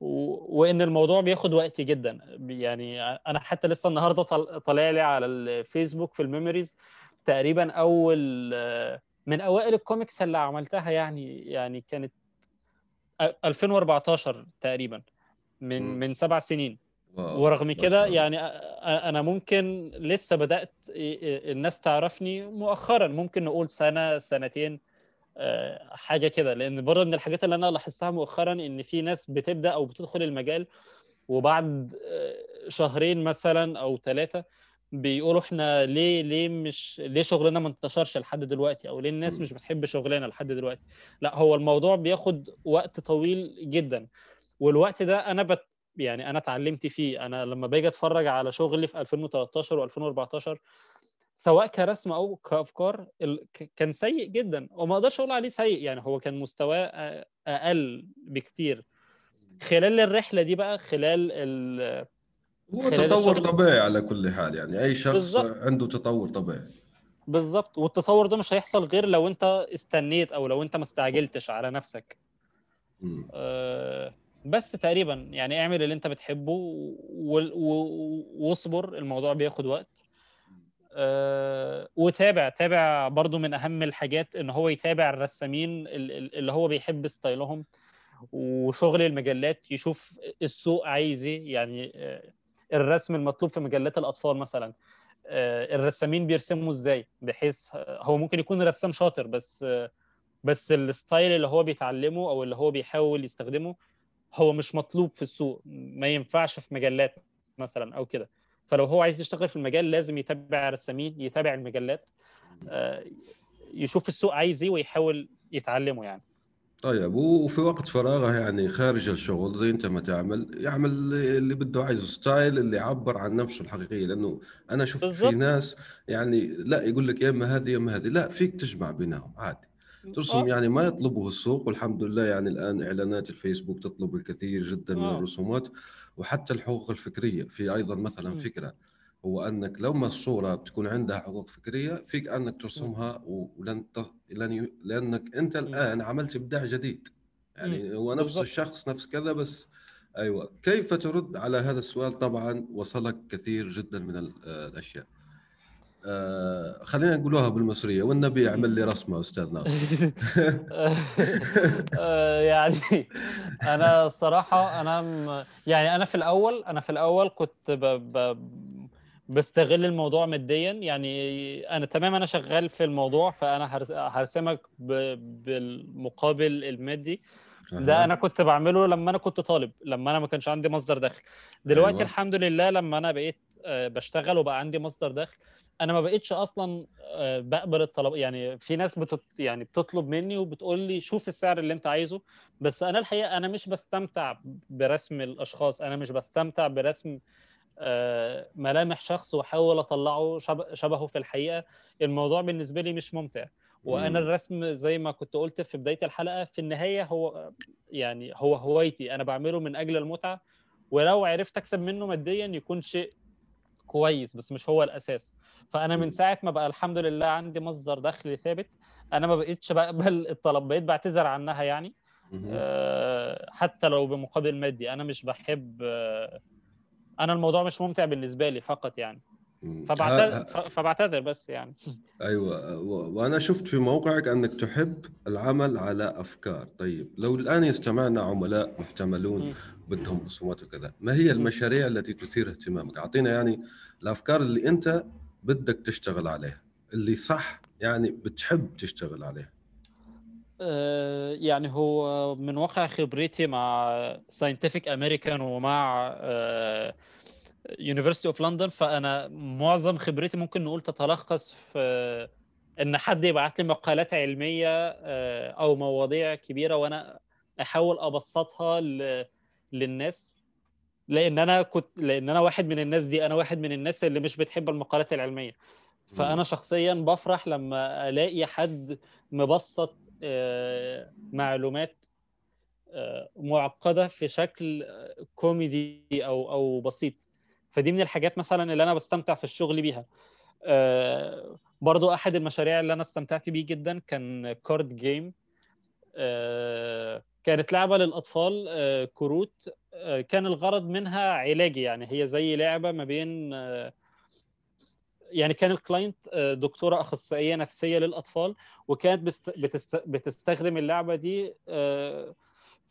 S4: وإن الموضوع بياخد وقت جدا يعني أنا حتى لسه النهارده طالع لي على الفيسبوك في ال memories تقريبا أول من أوائل الكوميكس اللي عملتها يعني يعني كانت 2014 تقريبا من م. من سبع سنين wow. ورغم كده يعني أنا ممكن لسه بدأت الناس تعرفني مؤخرا ممكن نقول سنة سنتين حاجة كده لأن برضه من الحاجات اللي أنا لاحظتها مؤخرا إن في ناس بتبدأ أو بتدخل المجال وبعد شهرين مثلا أو ثلاثة بيقولوا إحنا ليه ليه مش ليه شغلنا ما انتشرش لحد دلوقتي أو ليه الناس مش بتحب شغلنا لحد دلوقتي؟ لأ هو الموضوع بياخد وقت طويل جدا. والوقت ده أنا بت يعني أنا اتعلمت فيه. أنا لما باجي أتفرج على شغلي في 2013 و2014 سواء كرسم أو كأفكار كان سيء جدا. وما أقدرش أقول عليه سيء يعني هو كان مستواه أقل بكتير. خلال الرحلة دي بقى خلال ال
S3: هو تطور طبيعي على كل حال يعني. أي شخص بالزبط. عنده تطور طبيعي.
S4: بالظبط. والتطور ده مش هيحصل غير لو أنت استنيت أو لو أنت ما استعجلتش على نفسك. آه بس تقريبا يعني اعمل اللي أنت بتحبه واصبر الموضوع بياخد وقت. أه وتابع تابع برضو من أهم الحاجات إن هو يتابع الرسامين اللي هو بيحب ستايلهم وشغل المجلات يشوف السوق عايز إيه. يعني الرسم المطلوب في مجلات الأطفال مثلا الرسامين بيرسموا إزاي؟ بحيث هو ممكن يكون رسام شاطر بس بس الستايل اللي هو بيتعلمه أو اللي هو بيحاول يستخدمه هو مش مطلوب في السوق ما ينفعش في مجلات مثلا أو كده. فلو هو عايز يشتغل في المجال لازم يتابع رسامين يتابع المجلات يشوف السوق عايز إيه ويحاول يتعلمه يعني.
S3: طيب وفي وقت فراغه يعني خارج الشغل زي أنت ما تعمل يعمل اللي بده عايزه ستايل اللي يعبر عن نفسه الحقيقية لأنه أنا شفت بالزبط. في ناس يعني لا يقول لك يا إما هذه يا إما هذه لا فيك تجمع بينهم عادي ترسم أوه. يعني ما يطلبه السوق والحمد لله يعني الآن إعلانات الفيسبوك تطلب الكثير جدا من الرسومات وحتى الحقوق الفكرية في أيضا مثلا. فكرة هو أنك لو ما الصورة بتكون عندها حقوق فكرية فيك أنك ترسمها ولن ت... لن لأنك أنت الآن عملت إبداع جديد. يعني هو نفس بالضبط. الشخص نفس كذا بس أيوه. كيف ترد على هذا السؤال؟ طبعا وصلك كثير جدا من الأشياء. آه خلينا نقولوها بالمصرية. والنبي يعمل لي رسمة أستاذ ناصر.
S4: آه يعني أنا الصراحة أنا يعني أنا في الأول أنا في الأول كنت ب ب بستغل الموضوع ماديا. يعني أنا تمام أنا شغال في الموضوع فأنا هرسمك بالمقابل المادي. ده أنا كنت بعمله لما أنا كنت طالب لما أنا ما كانش عندي مصدر دخل. دلوقتي أيوة. الحمد لله لما أنا بقيت بشتغل وبقى عندي مصدر دخل أنا ما بقيتش أصلا بقبل الطلب. يعني في ناس بتط... يعني بتطلب مني وبتقول لي شوف السعر اللي أنت عايزه. بس أنا الحقيقة أنا مش بستمتع برسم الأشخاص. أنا مش بستمتع برسم ملامح شخص واحاول أطلعه شبهه في الحقيقة الموضوع بالنسبة لي مش ممتع. وأنا الرسم زي ما كنت قلت في بداية الحلقة في النهاية هو يعني هو هوايتي أنا بعمله من أجل المتعة ولو عرفت أكسب منه ماديا يكون شيء كويس بس مش هو الأساس. فأنا من ساعة ما بقى الحمد لله عندي مصدر دخل ثابت أنا ما بقيتش بقبل الطلب بقيت بعتذر عنها يعني. أه حتى لو بمقابل مادي أنا مش بحب أه أنا الموضوع مش ممتع بالنسبة لي فقط يعني. فبعتذر فبعتذر بس يعني.
S3: أيوه وأنا شفت في موقعك أنك تحب العمل على أفكار. طيب لو الآن يستمعنا عملاء محتملون بدهم رسومات وكذا ما هي المشاريع التي تثير اهتمامك؟ أعطينا يعني الأفكار اللي أنت بدك تشتغل عليها اللي صح يعني بتحب تشتغل عليها.
S4: يعني هو من واقع خبرتي مع Scientific American ومع University of London فأنا معظم خبرتي ممكن نقول تتلخص في إن حد يبعت لي مقالات علمية أو مواضيع كبيرة وأنا أحاول أبسطها للناس. لأن أنا كنت لأن أنا واحد من الناس دي أنا واحد من الناس اللي مش بتحب المقالات العلمية. فأنا شخصيا بفرح لما ألاقي حد مبسط معلومات معقدة في شكل كوميدي أو أو بسيط. فدي من الحاجات مثلا اللي أنا بستمتع في الشغل بيها. آه، برضو أحد المشاريع اللي أنا استمتعت بيه جدا كان card game كانت لعبة للأطفال آه، كروت. آه، كان الغرض منها علاجي يعني. هي زي لعبة ما بين يعني كان ال client دكتورة أخصائية نفسية للأطفال وكانت بتستخدم اللعبة دي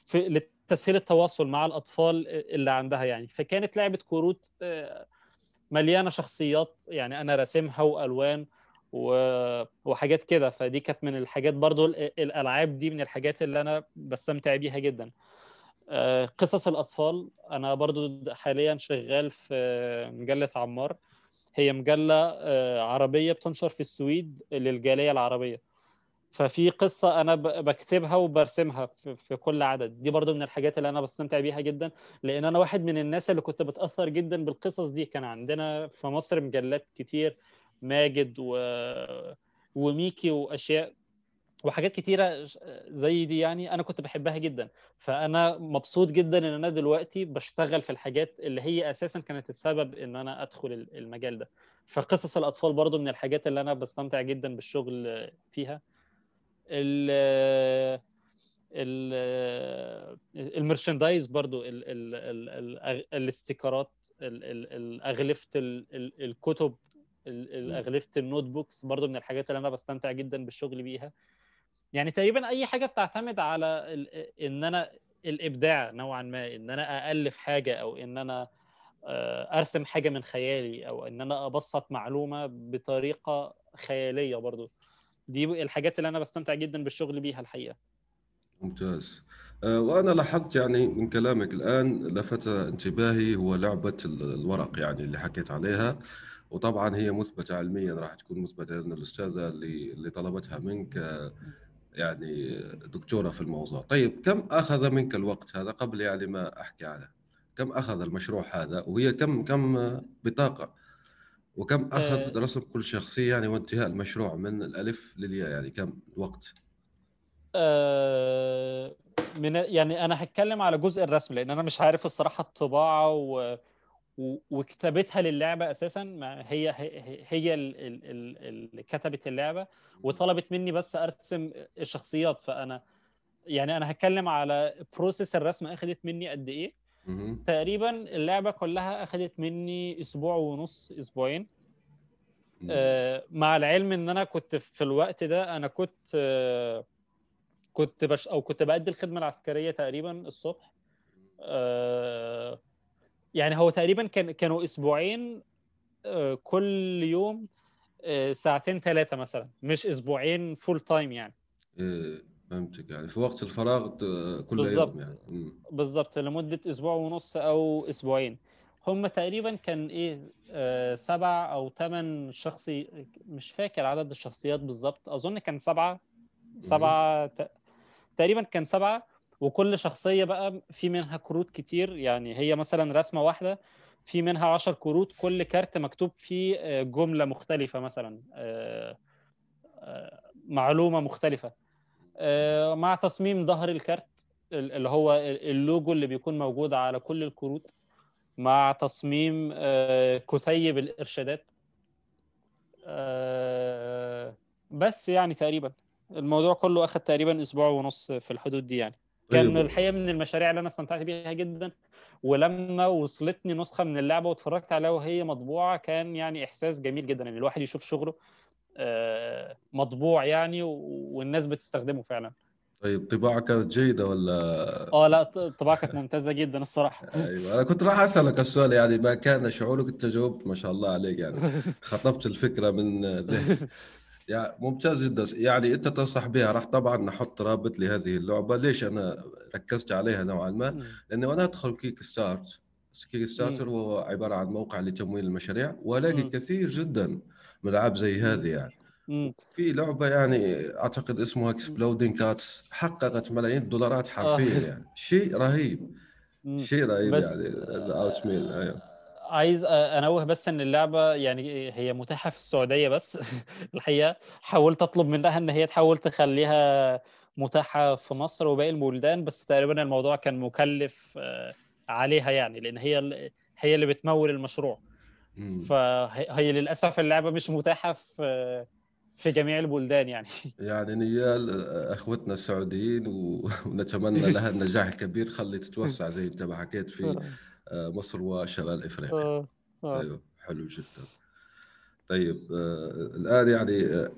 S4: في لتسهيل التواصل مع الأطفال اللي عندها يعني. فكانت لعبة كروت مليانة شخصيات يعني أنا راسمها وألوان وحاجات كده. فدي كانت من الحاجات برضو الألعاب دي من الحاجات اللي أنا بستمتع بيها جدا. آه، قصص الأطفال أنا برضو حاليا شغال في مجلة عمار. هي مجلة آه، عربية بتنشر في السويد للجالية العربية. ففي قصة أنا بكتبها وبرسمها في كل عدد. دي برضو من الحاجات اللي أنا بستمتع بيها جدا لأن أنا واحد من الناس اللي كنت بتأثر جدا بالقصص دي. كان عندنا في مصر مجلات كتير ماجد و... وميكي وأشياء وحاجات كتيرة زي دي يعني أنا كنت بحبها جدا. فأنا مبسوط جدا إن أنا دلوقتي بشتغل في الحاجات اللي هي أساسا كانت السبب إن أنا أدخل المجال ده. فقصص الأطفال برضو من الحاجات اللي أنا بستمتع جدا بالشغل فيها. ال ال ال merchandise برضو ال ال ال الاستيكرات أغلفة الكتب أغلفة ال notebooks برضو من الحاجات اللي أنا بستمتع جدا بالشغل بيها. يعني تقريبا أي حاجة بتعتمد على إن أنا الإبداع نوعا ما إن أنا أألف حاجة أو إن أنا آه، أرسم حاجة من خيالي أو إن أنا أبسط معلومة بطريقة خيالية برضو. دي الحاجات اللي أنا بستمتع جدا بالشغل بيها الحقيقة.
S3: ممتاز. آه، وأنا لاحظت يعني من كلامك الآن لفت انتباهي هو لعبة الورق يعني اللي حكيت عليها. وطبعا هي مثبتة علميا راح تكون مثبتة لأن الأستاذة اللي اللي طلبتها منك آه، يعني دكتورة في الموضوع. طيب كم أخذ منك الوقت هذا قبل يعني ما أحكي عنه؟ كم أخذ المشروع هذا؟ وهي كم كم بطاقة؟ وكم أخذ رسم كل شخصية يعني وانتهاء المشروع من الألف للياء؟ يعني كم وقت؟
S4: أه من يعني أنا هتكلم على جزء الرسم لأن أنا مش عارف الصراحة الطباعة و... وكتابتها للعبة أساسا هي هي, هي اللي كتبت اللعبة وطلبت مني بس أرسم الشخصيات. فأنا يعني أنا هتكلم على بروسيس الرسم اخذت مني قد إيه. تقريبا اللعبة كلها اخذت مني أسبوع ونص أسبوعين. آه مع العلم إن أنا كنت في الوقت ده أنا كنت آه كنت بش أو كنت بادي الخدمة العسكرية تقريبا الصبح. آه يعني هو تقريبا كان كانوا أسبوعين آه كل يوم آه ساعتين ثلاثة مثلا مش أسبوعين full time يعني.
S3: إيه فهمتك. يعني في وقت الفراغ كل بالزبط. يوم يعني.
S4: بالظبط لمدة أسبوع ونص أو أسبوعين. هم تقريبا كان إيه آه سبع أو ثمان شخصي مش فاكر عدد الشخصيات بالظبط أظن كان سبعة سبعة ت... تقريبا كان سبعة. وكل شخصية بقى في منها كروت كتير يعني هي مثلا رسمة واحدة في منها عشر كروت كل كارت مكتوب فيه آه، جملة مختلفة مثلا آه، آه، معلومة مختلفة. مع تصميم ظهر الكارت اللي هو اللوجو اللي بيكون موجود على كل الكروت مع تصميم كتيب الإرشادات. بس يعني تقريبا الموضوع كله اخذ تقريبا أسبوع ونص في الحدود دي يعني. كان. الحقيقة من المشاريع اللي أنا استمتعت بيها جدا ولما وصلتني نسخة من اللعبة واتفرجت عليها وهي مطبوعة كان يعني إحساس جميل جدا إن الواحد يشوف شغله آه، مطبوع يعني والناس بتستخدمه فعلا.
S3: طيب الطباعه كانت جيدة ولا؟
S4: آه لا الطباعه كانت ممتازة جدا الصراحة.
S3: أيوه أنا كنت راح أسألك السؤال يعني ما كان شعورك انت جاوبت ما شاء الله عليك يعني. خطفت الفكرة من يعني ممتاز جدا. يعني أنت تنصح بها. راح طبعا نحط رابط لهذه اللعبة. ليش أنا ركزت عليها نوعا ما؟ لأنه أنا أدخل Kickstart Kickstarter هو عبارة عن موقع لتمويل المشاريع. وألاقي كثير جدا من لعب زي هذه يعني. في لعبة يعني أعتقد اسمها Exploding Kittens حققت ملايين الدولارات حرفيا آه. يعني. شيء رهيب. شيء رهيب يعني. ال Oatmeal أيوه.
S4: عايز أنوه بس إن اللعبة يعني هي متاحة في السعودية بس. الحقيقة حاولت أطلب منها إن هي تحاول تخليها متاحة في مصر وباقي البلدان بس تقريبا الموضوع كان مكلف آه، عليها يعني لأن هي هي اللي بتمول المشروع. فهي هي للأسف اللعبة مش متاحة في في جميع البلدان يعني.
S3: يعني نيال أخوتنا السعوديين ونتمنى لها النجاح الكبير خلي تتوسع زي أنت ما حكيت في مصر وشمال إفريقيا
S4: آه، آه.
S3: أيوه حلو جدا طيب آه، الآن يعني آه،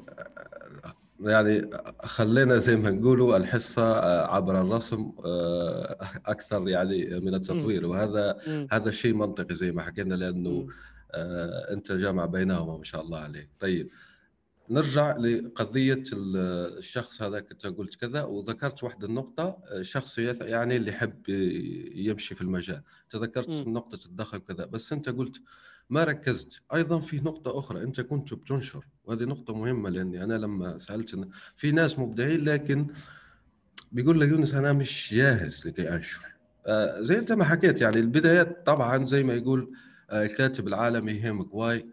S3: يعني خلينا زي ما نقولوا الحصة آه، عبر الرسم آه، أكثر يعني من التطوير وهذا. هذا الشيء منطقي زي ما حكينا
S4: لأنه.
S3: آه، أنت جامع بينهما ما شاء الله عليك طيب نرجع لقضية ال- الشخص هذاك أنت قلت كذا وذكرت واحدة النقطة يث- يعني اللي يحب يمشي في المجال. تذكرت. نقطة الدخل كذا بس أنت قلت ما ركزت. أيضا في نقطة أخرى أنت كنت بتنشر وهذه نقطة مهمة لأني أنا لما سألت في ناس مبدعين لكن بيقول لك يونس أنا مش جاهز لكي أنشر. آه، زي أنت ما حكيت يعني البدايات طبعا زي ما يقول آه، الكاتب العالمي همنغواي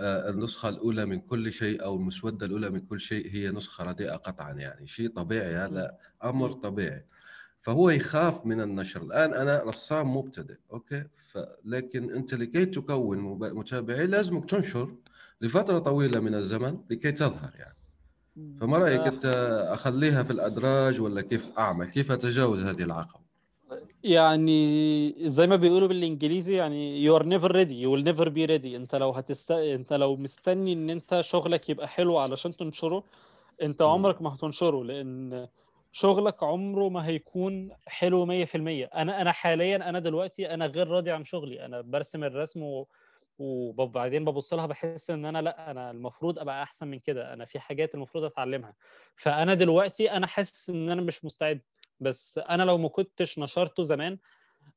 S3: النسخة الأولى من كل شيء أو المسودة الأولى من كل شيء هي نسخة رديئة قطعا يعني شيء طبيعي هذا أمر طبيعي. فهو يخاف من النشر. الآن أنا رسام مبتدئ okay. لكن أنت لكي تكون متابعين لازمك تنشر لفترة طويلة من الزمن لكي تظهر يعني. فما رأيك
S4: آه،
S3: أنت أخليها في الأدراج ولا كيف أعمل؟ كيف أتجاوز هذه العقبة؟
S4: يعني زي ما بيقولوا بالإنجليزي يعني you are never ready you will never be ready. انت لو هتست انت لو مستني إن انت شغلك يبقى حلو علشان تنشره انت. عمرك ما هتنشره لأن شغلك عمره ما هيكون حلو 100% أنا أنا حاليا أنا دلوقتي أنا غير راضي عن شغلي. أنا برسم الرسم و... وبعدين ببص لها بحس إن أنا لأ أنا المفروض أبقى أحسن من كده. أنا في حاجات المفروض أتعلمها. فأنا دلوقتي أنا حاسس إن أنا مش مستعد. بس أنا لو ما كنتش نشرته زمان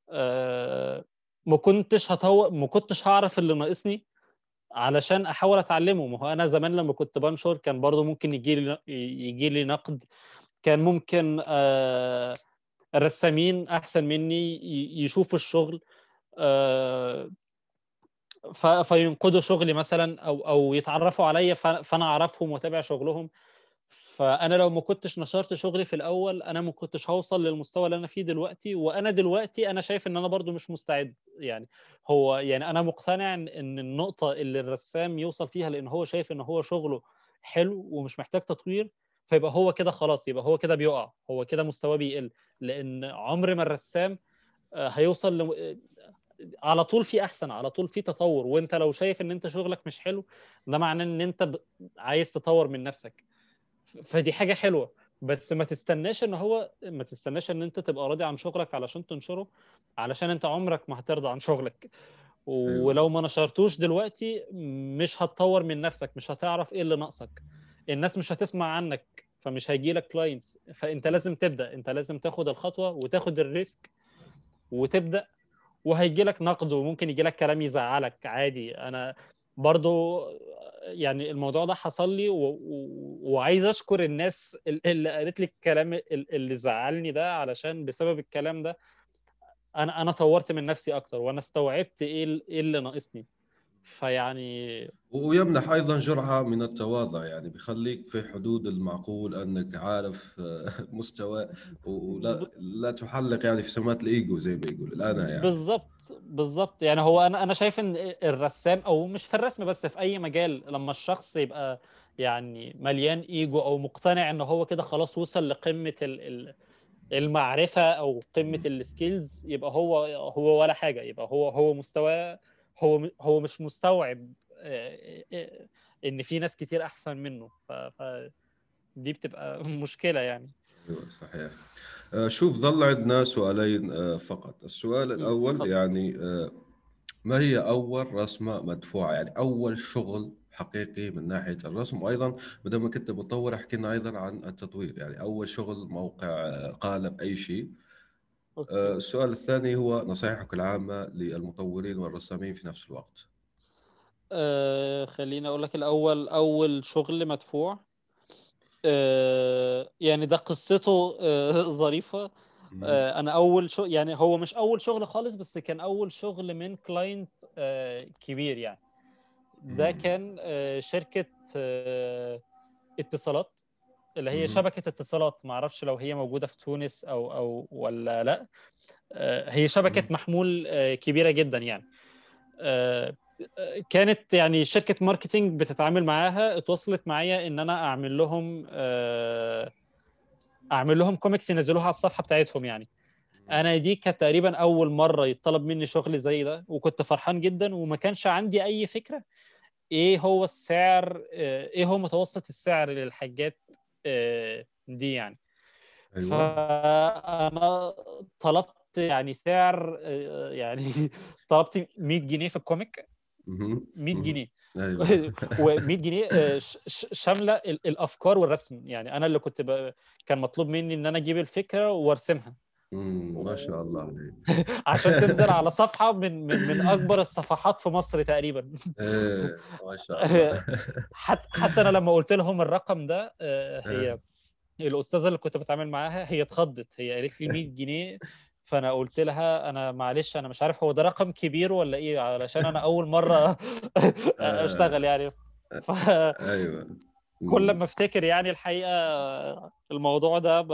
S4: آه، ما كنتش هطور ما كنتش هعرف اللي ناقصني علشان أحاول أتعلمه. ما هو أنا زمان لما كنت بنشر كان برضو ممكن يجي لي يجي لي نقد كان ممكن آه، الرسامين أحسن مني يشوفوا الشغل آه، فينقدوا شغلي مثلا أو أو يتعرفوا عليا فأنا أعرفهم وأتابع شغلهم. فأنا لو ما كنتش نشرت شغلي في الأول أنا ما كنتش هوصل للمستوى اللي أنا فيه دلوقتي. وأنا دلوقتي أنا شايف إن أنا برضو مش مستعد. يعني هو يعني أنا مقتنع إن النقطة اللي الرسام يوصل فيها لأن هو شايف إن هو شغله حلو ومش محتاج تطوير فيبقى هو كده خلاص يبقى هو كده بيقع. هو كده مستواه بيقل. لأن عمر ما الرسام آه، هيوصل ل... آه، على طول في أحسن على طول في تطور. وأنت لو شايف إن أنت شغلك مش حلو ده معناه إن أنت. عايز تطور من نفسك. فدي حاجة حلوة. بس ما تستناش إن هو ما تستناش إن أنت تبقى راضي عن شغلك علشان تنشره علشان أنت عمرك ما هترضى عن شغلك. ولو ما نشرتوش دلوقتي مش هتطور من نفسك مش هتعرف إيه اللي ناقصك. الناس مش هتسمع عنك فمش هيجي لك clients فأنت لازم تبدأ أنت لازم تاخد الخطوة وتاخد ال risk وتبدأ وهيجي لك نقد وممكن يجي لك كلام يزعلك. عادي أنا برضو يعني الموضوع ده حصل لي و... و... وعايز أشكر الناس اللي قالت لي الكلام اللي زعلني ده علشان بسبب الكلام ده. أنا أنا طورت من نفسي أكتر وأنا استوعبت إيه إيه اللي ناقصني. فيعني
S3: ويمنح أيضا جرعة من التواضع يعني بيخليك في حدود المعقول أنك عارف آه، مستوى ولا لا تحلق يعني في سمات الإيجو زي ما يقول الانا يعني.
S4: بالظبط بالظبط يعني هو أنا أنا شايف إن الرسام أو مش في الرسم بس في أي مجال لما الشخص يبقى يعني مليان إيجو أو مقتنع إن هو كده خلاص وصل لقمة ال- ال- المعرفة أو قمة ال skills يبقى هو هو ولا حاجة يبقى هو هو مستوى هو هو مش مستوعب إن في ناس كتير أحسن منه ف دي بتبقى مشكلة يعني.
S3: أيوه صحيح. آه، شوف ظل عندنا سؤالين آه، فقط. السؤال
S4: الأول.
S3: يعني آه، ما هي أول رسمة مدفوعة؟ يعني أول شغل حقيقي من ناحية الرسم. وأيضا ما دام كنت مطور أحكي لنا أيضا عن التطوير. يعني أول شغل موقع قالب أي شيء.
S4: Okay.
S3: السؤال الثاني هو نصائحك العامة للمطورين والرسامين في نفس الوقت.
S4: آه خليني أقول لك الأول أول شغل مدفوع. آه يعني ده قصته آه ظريفة. آه أنا أول شغل يعني هو مش أول شغل خالص بس كان أول شغل من client آه كبير يعني. ده. كان آه شركة آه اتصالات. اللي هي. شبكة اتصالات ما أعرفش لو هي موجودة في تونس أو أو ولا لأ. آه هي
S3: شبكة.
S4: محمول آه كبيرة جدا يعني. آه، كانت يعني شركة marketing بتتعامل معاها. اتوصلت معايا إن أنا أعمل لهم أعمل لهم كوميكس ينزلوها على الصفحة بتاعتهم يعني. أنا دي كانت تقريبا أول مرة يطلب مني شغل زي ده وكنت فرحان جدا وما كانش عندي أي فكرة إيه هو السعر إيه هو متوسط السعر للحاجات دي يعني
S3: أيوة.
S4: فأنا طلبت يعني سعر آه، يعني طلبت 100 جنيه في الكوميك
S3: مهم.
S4: 100
S3: مهم.
S4: جنيه
S3: أيوه
S4: و100 جنيه آه، ش- ش- شاملة ال- الأفكار والرسم يعني أنا اللي كنت ب... كان مطلوب مني إن أنا أجيب الفكرة
S3: وأرسمها ما شاء الله عليك.
S4: عشان تنزل على صفحة من من من أكبر الصفحات في مصر تقريبا.
S3: إيه ما شاء الله.
S4: حتى حتى أنا لما قلت لهم الرقم ده آه، هي الأستاذة اللي كنت بتعامل معاها هي اتخضت. هي قالت لي 100 جنيه. فأنا قلت لها أنا معلش أنا مش عارف هو ده رقم كبير ولا إيه علشان أنا أول مرة أشتغل يعني. ف...
S3: أيوه.
S4: كل. ما أفتكر يعني الحقيقة الموضوع ده ب...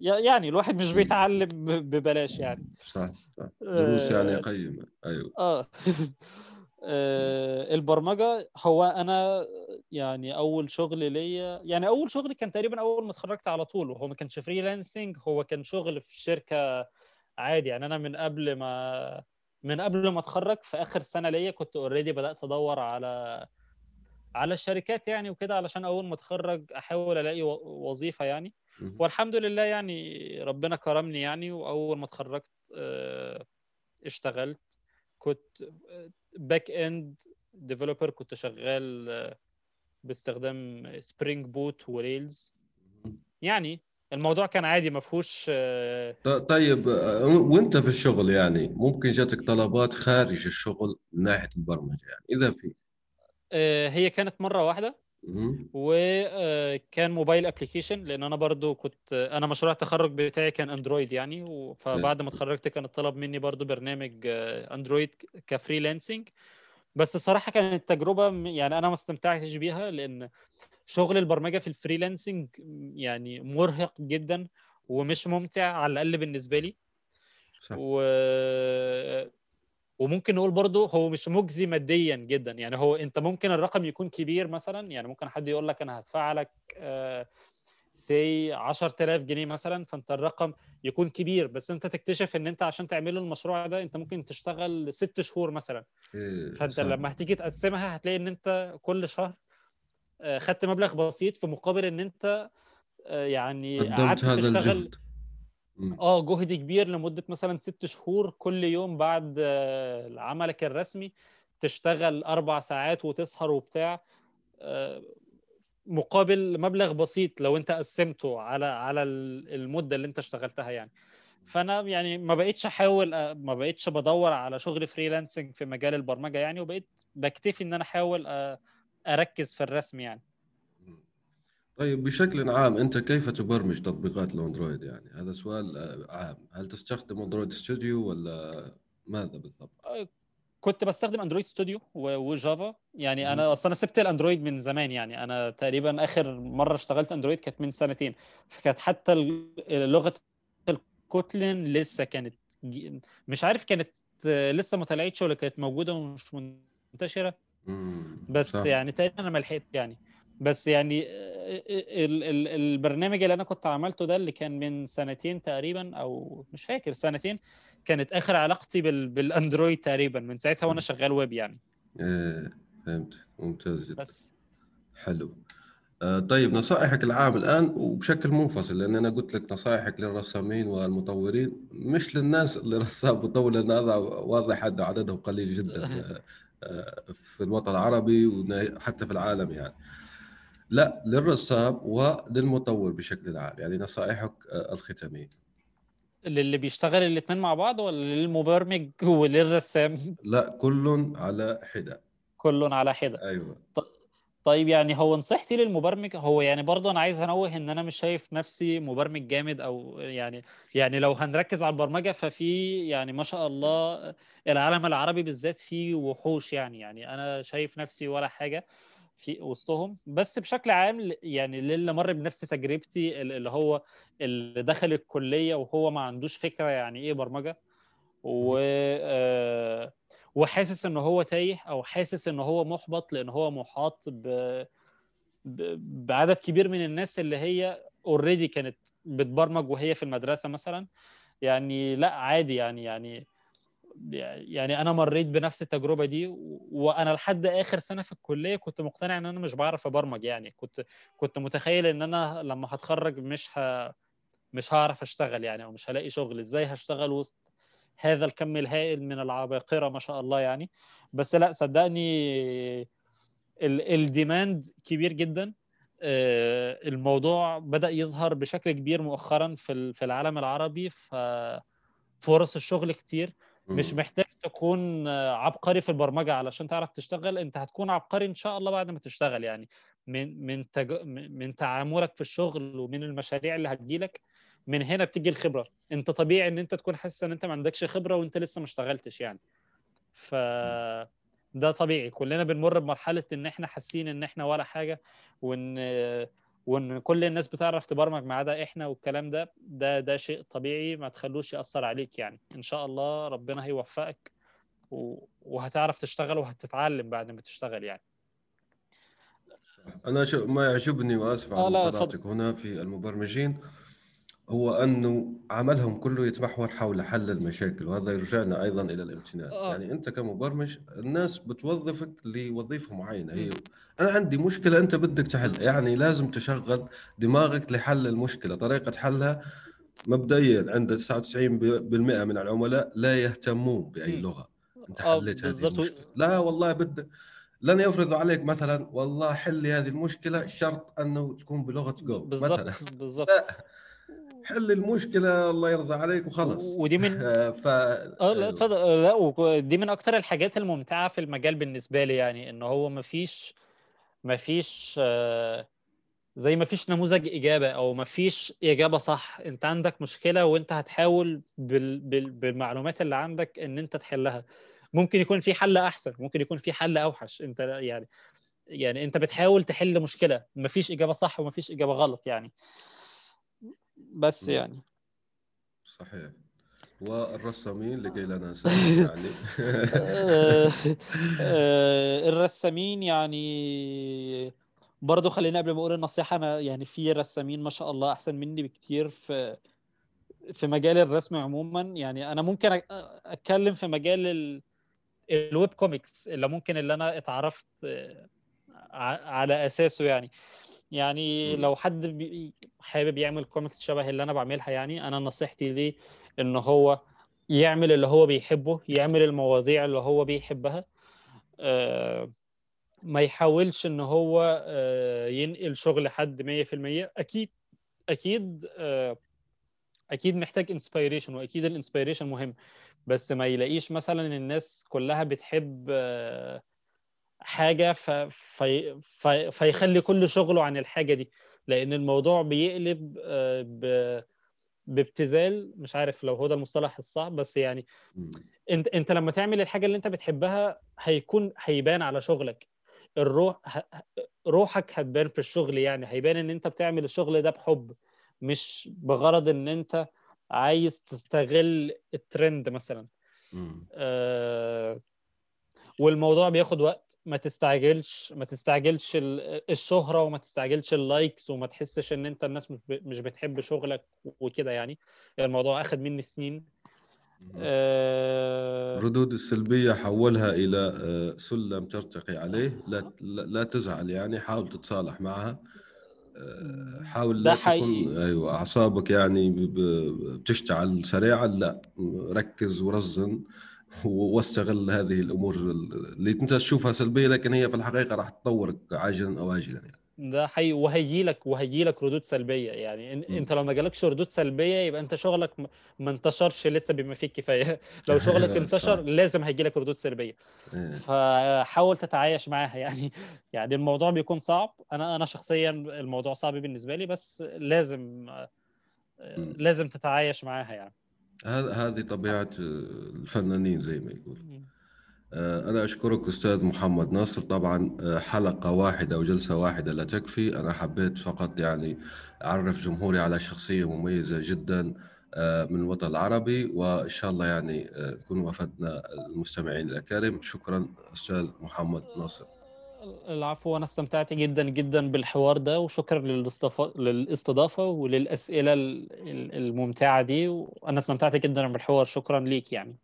S4: يعني الواحد مش بيتعلم ببلاش يعني.
S3: صح صح. دروس يعني
S4: آه،
S3: قيمة. أيوه.
S4: آه. آه، البرمجة هو أنا يعني أول شغل ليا يعني أول شغل كان تقريبا أول ما اتخرجت على طول وهو ما كانش freelancing هو كان شغل في شركة عادي. يعني أنا من قبل ما من قبل ما اتخرج في آخر سنة ليا كنت already بدأت أدور على على الشركات يعني وكده علشان أول ما اتخرج أحاول ألاقي وظيفة يعني. والحمد لله يعني ربنا كرمني يعني وأول ما اتخرجت آه، اشتغلت كنت back end developer كنت شغال آه، باستخدام Spring Boot و Rails يعني الموضوع كان عادي ما فيهوش آه،
S3: طيب وأنت في الشغل يعني ممكن جاتك طلبات خارج الشغل من ناحية البرمجة يعني إذا في؟
S4: هي كانت مرة
S3: واحدة.
S4: وكان mobile application لأن أنا برضو كنت أنا مشروع التخرج بتاعي كان اندرويد يعني فبعد ما اتخرجت كان الطلب مني برضو برنامج اندرويد ك freelancing بس الصراحة كانت تجربة يعني أنا ما استمتعتش بيها لأن شغل البرمجة في ال freelancing يعني مرهق جدا ومش ممتع على الأقل بالنسبة لي.
S3: صح.
S4: و... وممكن نقول برضه هو مش مجزي ماديا جدا يعني هو أنت ممكن الرقم يكون كبير مثلا يعني ممكن حد يقول لك أنا هدفع لك سي 10000 جنيه مثلا فأنت الرقم يكون كبير بس أنت تكتشف إن أنت عشان تعمل المشروع ده أنت ممكن تشتغل ست شهور مثلا
S3: إيه
S4: فأنت
S3: صح.
S4: لما هتيجي تقسمها هتلاقي إن أنت كل شهر آه، خدت مبلغ بسيط في مقابل إن أنت آه، يعني قعدت تشتغل
S3: الجهد.
S4: آه جهد كبير لمدة مثلا ست شهور كل يوم بعد آه، عملك الرسمي تشتغل أربع ساعات وتسهر وبتاع. آه، مقابل مبلغ بسيط لو انت قسمته على على ال- المدة اللي انت اشتغلتها يعني. فأنا يعني ما بقيتش أحاول آه، ما بقيتش بدور على شغل freelancing في مجال البرمجة يعني وبقيت بكتفي إن أنا أحاول أركز في الرسم يعني.
S3: طيب بشكل عام أنت كيف تبرمج تطبيقات الأندرويد يعني؟ هذا سؤال آه، عام. هل تستخدم أندرويد ستوديو ولا ماذا بالضبط؟
S4: كنت بستخدم أندرويد ستوديو وجافا. يعني
S3: مم.
S4: أنا أصلا سبت الأندرويد من زمان يعني. أنا تقريبا آخر مرة اشتغلت أندرويد كانت من سنتين. فكانت حتى لغة الكوتلين لسه كانت مش عارف كانت آه، لسه ما طلعتش ولا كانت موجودة ومش
S3: منتشرة.
S4: بس
S3: صح.
S4: يعني تقريبا أنا ما لحقت يعني. بس يعني آه، ال- ال- البرنامج اللي أنا كنت عملته ده اللي كان من سنتين تقريبا أو مش فاكر سنتين كانت آخر علاقتي بال... بالأندرويد تقريبا من ساعتها وأنا شغال ويب يعني.
S3: إيه فهمت ممتاز جدا.
S4: بس.
S3: حلو. آه، طيب نصائحك العام الآن وبشكل منفصل لأن أنا قلت لك نصائحك للرسامين والمطورين مش للناس اللي رسام مطور لأن هذا واضح حد عددهم قليل جدا آه، آه، في الوطن العربي وحتى في العالم يعني. لا للرسام وللمطور بشكل عام يعني نصائحك آه، الختامية.
S4: للي بيشتغل الاثنين مع بعض ولا للمبرمج وللرسام؟
S3: لا كل على حدة.
S4: كل على حدة.
S3: أيوة.
S4: طيب يعني هو نصيحتي للمبرمج هو يعني برضه أنا عايز أنوه إن أنا مش شايف نفسي مبرمج جامد أو يعني يعني لو هنركز على البرمجة ففي يعني ما شاء الله العالم العربي بالذات فيه وحوش يعني يعني أنا شايف نفسي ولا حاجة. في وسطهم بس بشكل عام يعني للي مر بنفس تجربتي ال- اللي هو اللي دخل الكلية وهو ما عندوش فكرة يعني إيه برمجة. و آه، وحاسس إن هو تايه أو حاسس إن هو محبط لأن هو محاط ب... ب... بعدد كبير من الناس اللي هي اوريدي كانت بتبرمج وهي في المدرسة مثلا. يعني لأ عادي يعني يعني يعني أنا مريت بنفس التجربة دي وأنا لحد آخر سنة في الكلية كنت مقتنع إن أنا مش بعرف أبرمج يعني. كنت كنت متخيل إن أنا لما هتخرج مش ه... مش هعرف أشتغل يعني أو مش هلاقي شغل. إزاي هشتغل وسط هذا الكم الهائل من العباقرة ما شاء الله يعني؟ بس لأ صدقني الديماند كبير جدا. آه، الموضوع بدأ يظهر بشكل كبير مؤخرا في في العالم العربي ففرص الشغل كتير. مش محتاج تكون عبقري في البرمجة علشان تعرف تشتغل انت هتكون عبقري إن شاء الله بعد ما تشتغل يعني من من تج... من تعاملك في الشغل ومن المشاريع اللي هتجيلك من هنا بتيجي الخبرة. انت طبيعي إن انت تكون حاسس إن انت ما عندكش خبرة وإنت لسه ما اشتغلتش يعني. ف ده طبيعي كلنا بنمر بمرحلة إن إحنا حاسين إن إحنا ولا حاجة وإن وإن كل الناس بتعرف تبرمج ما عدا إحنا والكلام ده ده ده شيء طبيعي ما تخلوش يأثر عليك يعني. إن شاء الله ربنا هيوفقك وهتعرف تشتغل وهتتعلم بعد ما تشتغل يعني.
S3: أنا شو ما يعجبني واسف على آه هنا في المبرمجين. هو أنه عملهم كله يتمحور حول حل المشاكل وهذا يرجعنا أيضا إلى الامتنان. آه. يعني أنت كمبرمج الناس بتوظفك لوظيفة معينة. هي أنا عندي مشكلة أنت بدك تحلها. يعني لازم تشغل دماغك لحل المشكلة. طريقة حلها مبدئيا عند 99% من العملاء لا يهتمون بأي لغة. أنت آه، حليت هذه المشكلة. لا والله بدك لن يفرضوا عليك مثلا والله حل لي هذه المشكلة شرط أنه تكون بلغة جو
S4: بالضبط بالضبط.
S3: حل المشكلة الله يرضى عليك وخلص
S4: ودي من ف آه لا اتفضل. لا دي من أكتر الحاجات الممتعة في المجال بالنسبة لي يعني إن هو ما فيش ما فيش آه، زي ما فيش نموذج إجابة أو ما فيش إجابة صح. أنت عندك مشكلة وأنت هتحاول بال... بال... بالمعلومات اللي عندك إن أنت تحلها. ممكن يكون في حل أحسن ممكن يكون في حل أوحش. أنت يعني يعني أنت بتحاول تحل مشكلة ما فيش إجابة صح وما فيش إجابة غلط يعني. بس يعني.
S3: صحيح. والرسامين لكي لا ننسى يعني.
S4: آه، آه، الرسامين يعني برضه خليني قبل ما أقول النصيحة أنا يعني في رسامين ما شاء الله أحسن مني بكتير في في مجال الرسم عموما. يعني أنا ممكن أتكلم في مجال ال... ال web comics اللي ممكن اللي أنا اتعرفت آه، على أساسه يعني. يعني لو حد بي... حابب يعمل كوميكس شبه اللي أنا بعملها يعني أنا نصيحتي ليه إن هو يعمل اللي هو بيحبه يعمل المواضيع اللي هو بيحبها. آه ما يحاولش إن هو آه ينقل شغل حد 100% أكيد أكيد آه أكيد محتاج inspiration وأكيد ال inspiration مهم. بس ما يلاقيش مثلا الناس كلها بتحب آه حاجة ف... في... في... فيخلي كل شغله عن الحاجة دي. لأن الموضوع بيقلب آه، ب... بابتذال مش عارف لو هو ده المصطلح الصح بس يعني انت انت لما تعمل الحاجة اللي انت بتحبها هيكون هيبان على شغلك. الروح روحك هتبان في الشغل يعني. هيبان إن انت بتعمل الشغل ده بحب مش بغرض إن انت عايز تستغل الترند مثلا. آه والموضوع بياخد وقت. ما تستعجلش ما تستعجلش الشهرة وما تستعجلش اللايكس وما تحسش إن أنت الناس مش بتحب شغلك وكده يعني. الموضوع أخد مني سنين.
S3: الردود آه، السلبية حولها إلى آه، سلم ترتقي عليه. لا لا تزعل يعني حاول تتصالح معها. آه، حاول لا تكون أيوه أعصابك يعني بتشتعل سريعا. لا ركز ورزن. واستغل هذه الأمور اللي أنت تشوفها سلبية لكن هي في الحقيقة راح تطورك عاجلا أو اجلا يعني.
S4: ده حقيقي. وهيجي لك وهيجي لك ردود سلبية يعني. م. أنت لو ما جالكش ردود سلبية يبقى أنت شغلك ما انتشرش لسه بما فيه الكفايه لو شغلك انتشر لازم هيجي لك ردود سلبية. إيه. فحاول تتعايش معاها يعني. يعني الموضوع بيكون صعب. أنا أنا شخصيا الموضوع صعب بالنسبة لي بس لازم لازم تتعايش معاها يعني.
S3: هذا هذه طبيعة الفنانين زي ما يقول. آه، أنا أشكرك أستاذ محمد ناصر. طبعا آه، حلقة واحدة أو جلسة واحدة لا تكفي. أنا حبيت فقط يعني أعرف جمهوري على شخصية مميزة جدا من الوطن العربي. وإن شاء الله يعني نكون وفدنا المستمعين الأكارم. شكرا أستاذ محمد ناصر.
S4: العفو وأنا استمتعت جدا جدا بالحوار ده وشكرا للاستضافه للاستضافة وللأسئلة الممتعة دي وأنا استمتعت جدا بالحوار. شكرا ليك يعني.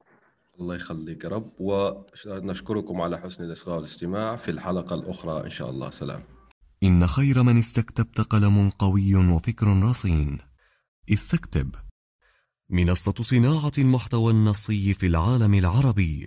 S3: الله يخليك يا رب ونشكركم على حسن الإصغاء والاستماع في الحلقة الأخرى إن شاء الله. سلام.
S2: إن خير من استكتبت قلم قوي وفكر رصين. استكتب. منصة صناعة المحتوى النصي في العالم العربي.